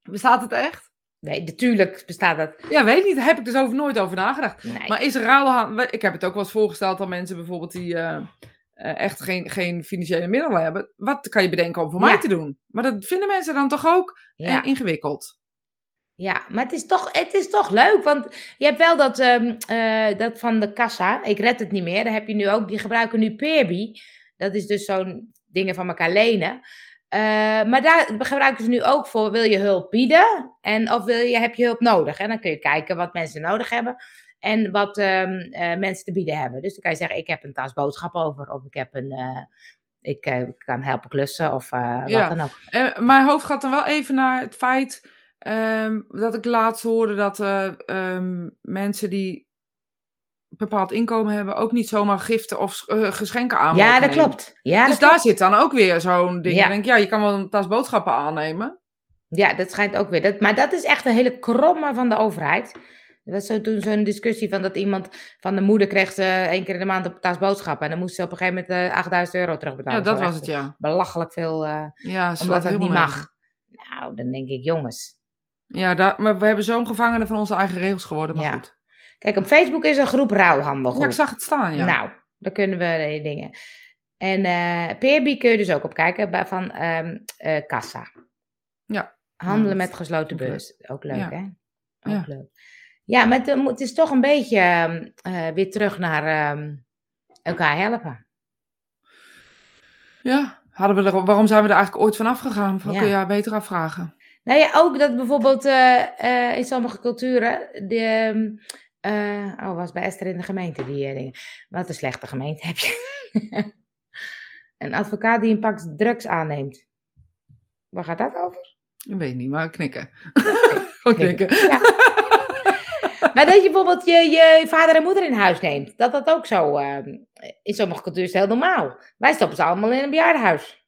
Bestaat het echt? Nee, natuurlijk bestaat dat. Ja, weet niet. Daar heb ik dus over nooit over nagedacht. Nee. Maar is ruilhandel... Ik heb het ook wel eens voorgesteld aan mensen bijvoorbeeld die eh, eh, echt geen, geen financiële middelen hebben. Wat kan je bedenken om voor Ja. mij te doen? Maar dat vinden mensen dan toch ook eh, ingewikkeld. Ja, maar het is toch, het is toch leuk, want je hebt wel dat, ehm, eh, dat van de kassa, ik red het niet meer, daar heb je nu ook, die gebruiken nu Peerby. Dat is dus zo'n dingen van elkaar lenen. Eh, maar daar gebruiken ze nu ook voor, wil je hulp bieden en of wil je, heb je hulp nodig? En dan kun je kijken wat mensen nodig hebben en wat ehm, eh, mensen te bieden hebben. Dus dan kan je zeggen, ik heb een tas boodschappen over, of ik heb een, eh, ik kan helpen klussen, of Ja. wat dan ook. Mijn hoofd gaat dan wel even naar het feit ehm, dat ik laatst hoorde dat eh, ehm, mensen die bepaald inkomen hebben ook niet zomaar giften of eh, geschenken aan Ja, dat klopt. Ja, dus dat daar zit dan ook weer zo'n ding. Ja. Ik denk, ja, je kan wel een tas boodschappen aannemen. Ja, dat schijnt ook weer. Dat, maar dat is echt een hele kromme van de overheid. Er was zo, toen zo'n discussie van dat iemand van de moeder kreeg ze één keer in de maand op tas boodschappen. En dan moest ze op een gegeven moment eh, 8000 euro terugbetalen. Ja, dat was het, ja. Belachelijk veel, eh, Ja, omdat het niet mag. Nou, dan denk ik, jongens. Ja, daar, maar we hebben zo'n gevangene van onze eigen regels geworden, maar goed. Kijk, op Facebook is een groep rouwhandel. Ja, ik zag het staan, ja. Nou, daar kunnen we dingen. En uh, kun je dus ook op kijken van um, uh, Kassa. Ja. Handelen met gesloten beurs. Ook leuk, hè? Ook ja. leuk. Ja, maar het, is toch een beetje uh, weer terug naar um, elkaar helpen. Ja, hadden we er, waarom zijn we er eigenlijk ooit van afgegaan? Dat kun je beter afvragen. Nou ja, ook dat bijvoorbeeld uh, in sommige culturen de, uh, oh, was bij Esther in de gemeente die uh, dingen. Wat een slechte gemeente heb je. een advocaat die een pak drugs aanneemt. Waar gaat dat over? Ik weet niet, maar knikken. Gewoon knikken. Ja. maar dat je bijvoorbeeld je, je vader en moeder in huis neemt. Dat dat ook zo uh, in sommige culturen is heel normaal. Wij stoppen ze allemaal in een bejaardenhuis.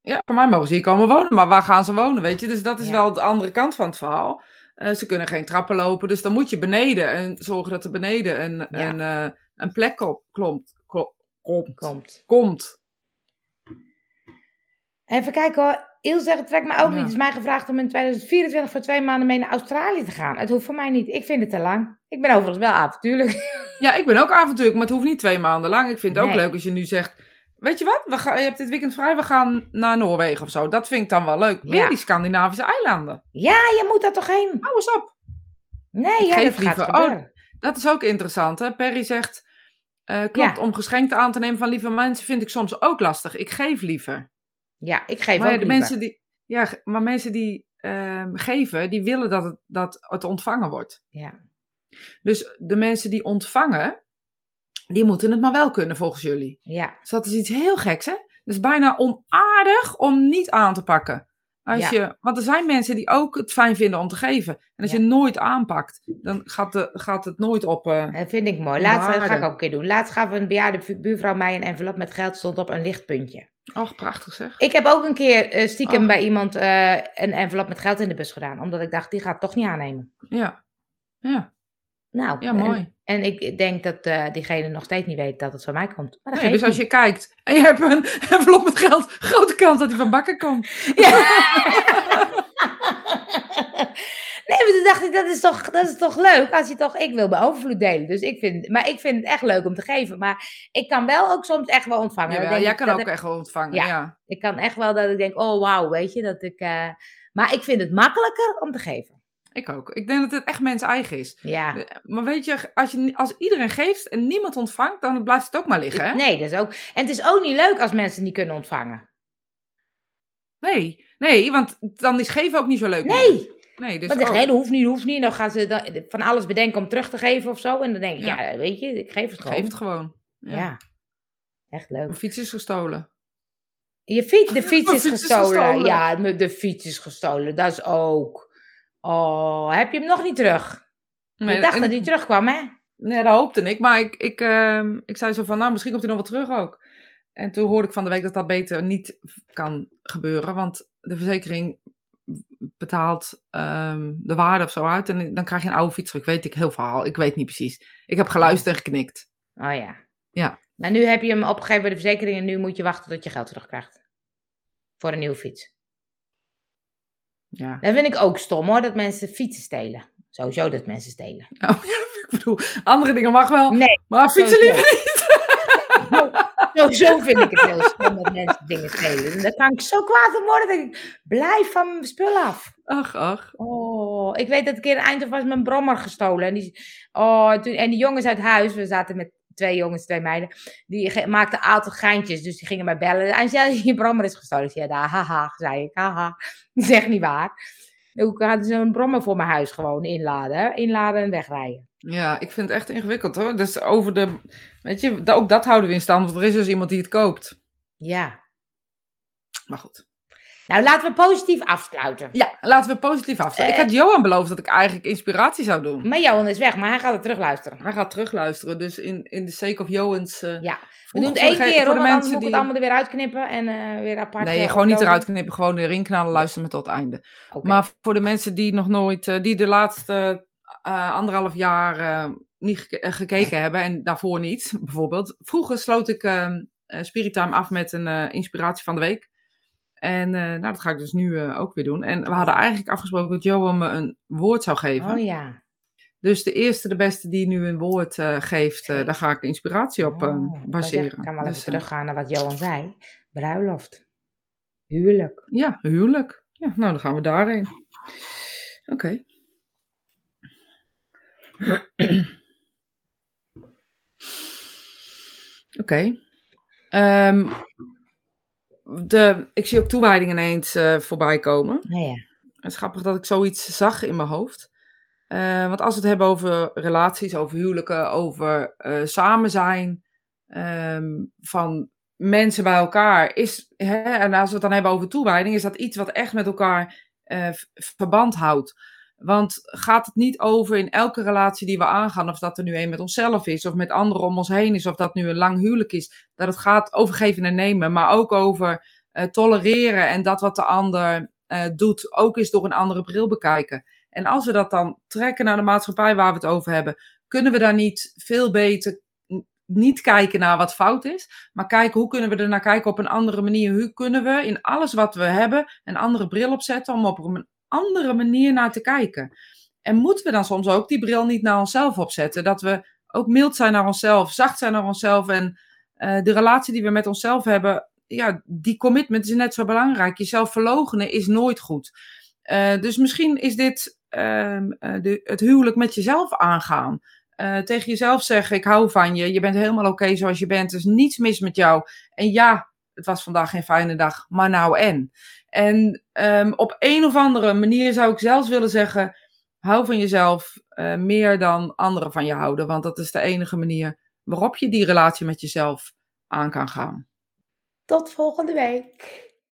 Ja, voor mij mogen ze hier komen wonen, maar waar gaan ze wonen, weet je? Dus dat is wel de andere kant van het verhaal. Uh, ze kunnen geen trappen lopen, dus dan moet je beneden en zorgen dat er beneden een, een, uh, een plek op, klomt, komt. Komt. komt. Even kijken hoor. Ilse zegt, het trekt me ook niet. Het is mij gevraagd om in 2024 voor twee maanden mee naar Australië te gaan. Het hoeft voor mij niet. Ik vind het te lang. Ik ben overigens wel avontuurlijk. Ja, ik ben ook avontuurlijk, maar het hoeft niet twee maanden lang. Ik vind het ook leuk als je nu zegt, weet je wat, we gaan, je hebt dit weekend vrij, we gaan naar Noorwegen of zo. Dat vind ik dan wel leuk. Weer die Scandinavische eilanden. Ja, je moet daar toch heen? Hou eens op. Nee, ja, dat liever. gaat oh, dat is ook interessant, hè. Perry zegt, uh, klopt, om geschenken aan te nemen van lieve mensen vind ik soms ook lastig. Ik geef liever. Ja, ik geef maar ook de mensen die, Ja, maar mensen die uh, geven, die willen dat het, dat het ontvangen wordt. Ja. Dus de mensen die ontvangen, die moeten het maar wel kunnen volgens jullie. Ja. Dus dat is iets heel geks, hè? Is bijna onaardig om niet aan te pakken. Als je, want er zijn mensen die ook het fijn vinden om te geven. En als je nooit aanpakt, dan gaat, de, gaat het nooit op. Uh, dat vind ik mooi. Laatst ga ik ook een keer doen. Laatst gaf een bejaarde buurvrouw mij een envelop met geld, stond op een lichtpuntje. Och, prachtig zeg. Ik heb ook een keer uh, stiekem bij iemand uh, een envelop met geld in de bus gedaan. Omdat ik dacht, die gaat toch niet aannemen. Ja. Ja. Nou, ja, mooi. En, ik denk dat uh, diegene nog steeds niet weet dat het van mij komt. Maar nee, dus als je kijkt en je hebt een envelop met geld, grote kans dat hij van bakken komt. Ja. nee, maar toen dacht ik, dat is, toch, dat is toch leuk als je toch, ik wil mijn overvloed delen. Dus ik vind, maar ik vind het echt leuk om te geven. Maar ik kan wel ook soms echt wel ontvangen. Ja, jij kan ook echt wel ontvangen, ja, ja, Ik kan echt wel dat ik denk, oh wauw, weet je, dat ik... Uh, maar ik vind het makkelijker om te geven. Ik ook. Ik denk dat het echt mens eigen is. Ja. Maar weet je, als, je, als iedereen geeft en niemand ontvangt, dan blijft het ook maar liggen. Hè? Nee, dat is ook. En het is ook niet leuk als mensen niet kunnen ontvangen. Nee, nee, want dan is geven ook niet zo leuk. Nee. Nee, dus Want degene hoeft niet, hoeft niet. Dan gaan ze dan van alles bedenken om terug te geven of zo. En dan denk ik, ja, weet je, ik geef het gewoon. Geef het gewoon. Ja. ja. Echt leuk. Mijn fiets is gestolen. Je fiets, de fiets, is, gestolen. is, gestolen. Ja, de fiets is gestolen. Dat is ook. Oh, heb je hem nog niet terug? Nee, ik dacht dat hij terugkwam, hè? Nee, dat hoopte ik. Maar ik, ik, uh, ik zei zo van, nou, misschien komt hij nog wel terug ook. En toen hoorde ik van de week dat dat beter niet kan gebeuren. Want de verzekering betaalt um, de waarde of zo uit. En dan krijg je een oude fiets terug. Weet ik heel verhaal. Ik weet niet precies. Ik heb geluisterd en geknikt. Oh ja. Ja. Maar nu heb je hem opgegeven bij de verzekering. En nu moet je wachten tot je geld terugkrijgt. Voor een nieuwe fiets. Ja. Dat vind ik ook stom hoor, dat mensen fietsen stelen. Sowieso dat mensen stelen. Oh, ja, ik bedoel, andere dingen mag wel, nee, maar fietsen liever niet. Sowieso vind ik het heel stom dat mensen dingen stelen. En dan kan ik zo kwaad om worden. Dat ik blijf van mijn spul af. Ach, ach. Oh, ik weet dat een keer in Eindhoven was mijn brommer gestolen. En die, oh, toen, en die jongens uit huis, we zaten met twee jongens, twee meiden, die maakten altijd geintjes. Dus die gingen mij bellen. En zei, je brommer is gestolen. Ja, haha, zei ik, haha. Dat is echt niet waar. Hoe hadden ze een brommer voor mijn huis gewoon inladen, inladen en wegrijden. Ja, ik vind het echt ingewikkeld hoor. Dus over de, weet je, ook dat houden we in stand, want er is dus iemand die het koopt. Ja. Maar goed. Nou, laten we positief afsluiten. Ja, laten we positief afsluiten. ik had Johan beloofd dat ik eigenlijk inspiratie zou doen. Maar Johan is weg, maar hij gaat het terugluisteren. Hij gaat terugluisteren, dus in, in de sake of Johans... Uh, ja, we doen het één keer hoor, want dan moet die... het allemaal er weer uitknippen en uh, weer apart... Nee, gewoon niet eruit knippen, gewoon erin knallen, luisteren met tot het einde. Okay. Maar voor de mensen die nog nooit, uh, die de laatste anderhalf jaar niet gekeken hebben en daarvoor niet, bijvoorbeeld. Vroeger sloot ik Spirit Time af met een inspiratie van de week. En nou, dat ga ik dus nu ook weer doen. En we hadden eigenlijk afgesproken dat Johan me een woord zou geven. Oh ja. Dus de eerste, de beste die nu een woord geeft, daar ga ik inspiratie op oh, baseren. Ik kan wel even dus, teruggaan naar wat Johan zei. Bruiloft. Huwelijk. Ja, huwelijk. Ja, nou dan gaan we daarheen. Oké. Oké. Ehm, de, ik zie ook toewijdingen ineens uh, voorbij komen. Ja, ja. Het is grappig dat ik zoiets zag in mijn hoofd. Uh, want als we het hebben over relaties, over huwelijken, over uh, samen zijn um, van mensen bij elkaar, is, hè, en als we het dan hebben over toewijding, is dat iets wat echt met elkaar verband houdt. Want gaat het niet over in elke relatie die we aangaan, of dat er nu een met onszelf is, of met anderen om ons heen is, of dat nu een lang huwelijk is, dat het gaat over geven en nemen, maar ook over uh, tolereren en dat wat de ander uh, doet, ook eens door een andere bril bekijken. En als we dat dan trekken naar de maatschappij waar we het over hebben, kunnen we daar niet veel beter niet kijken naar wat fout is, maar kijken hoe kunnen we er naar kijken op een andere manier. Hoe kunnen we in alles wat we hebben een andere bril opzetten om op een andere manier naar te kijken. En moeten we dan soms ook die bril niet naar onszelf opzetten? Dat we ook mild zijn naar onszelf, zacht zijn naar onszelf en uh, de relatie die we met onszelf hebben, ja, die commitment is net zo belangrijk. Jezelf verlogenen is nooit goed. Uh, dus misschien is dit uh, de, het huwelijk met jezelf aangaan. tegen jezelf zeggen: Ik hou van je, je bent helemaal oké zoals je bent, er is niets mis met jou. En ja, het was vandaag geen fijne dag, maar nou en. En um, op een of andere manier zou ik zelfs willen zeggen: hou van jezelf uh, meer dan anderen van je houden. Want dat is de enige manier waarop je die relatie met jezelf aan kan gaan. Tot volgende week.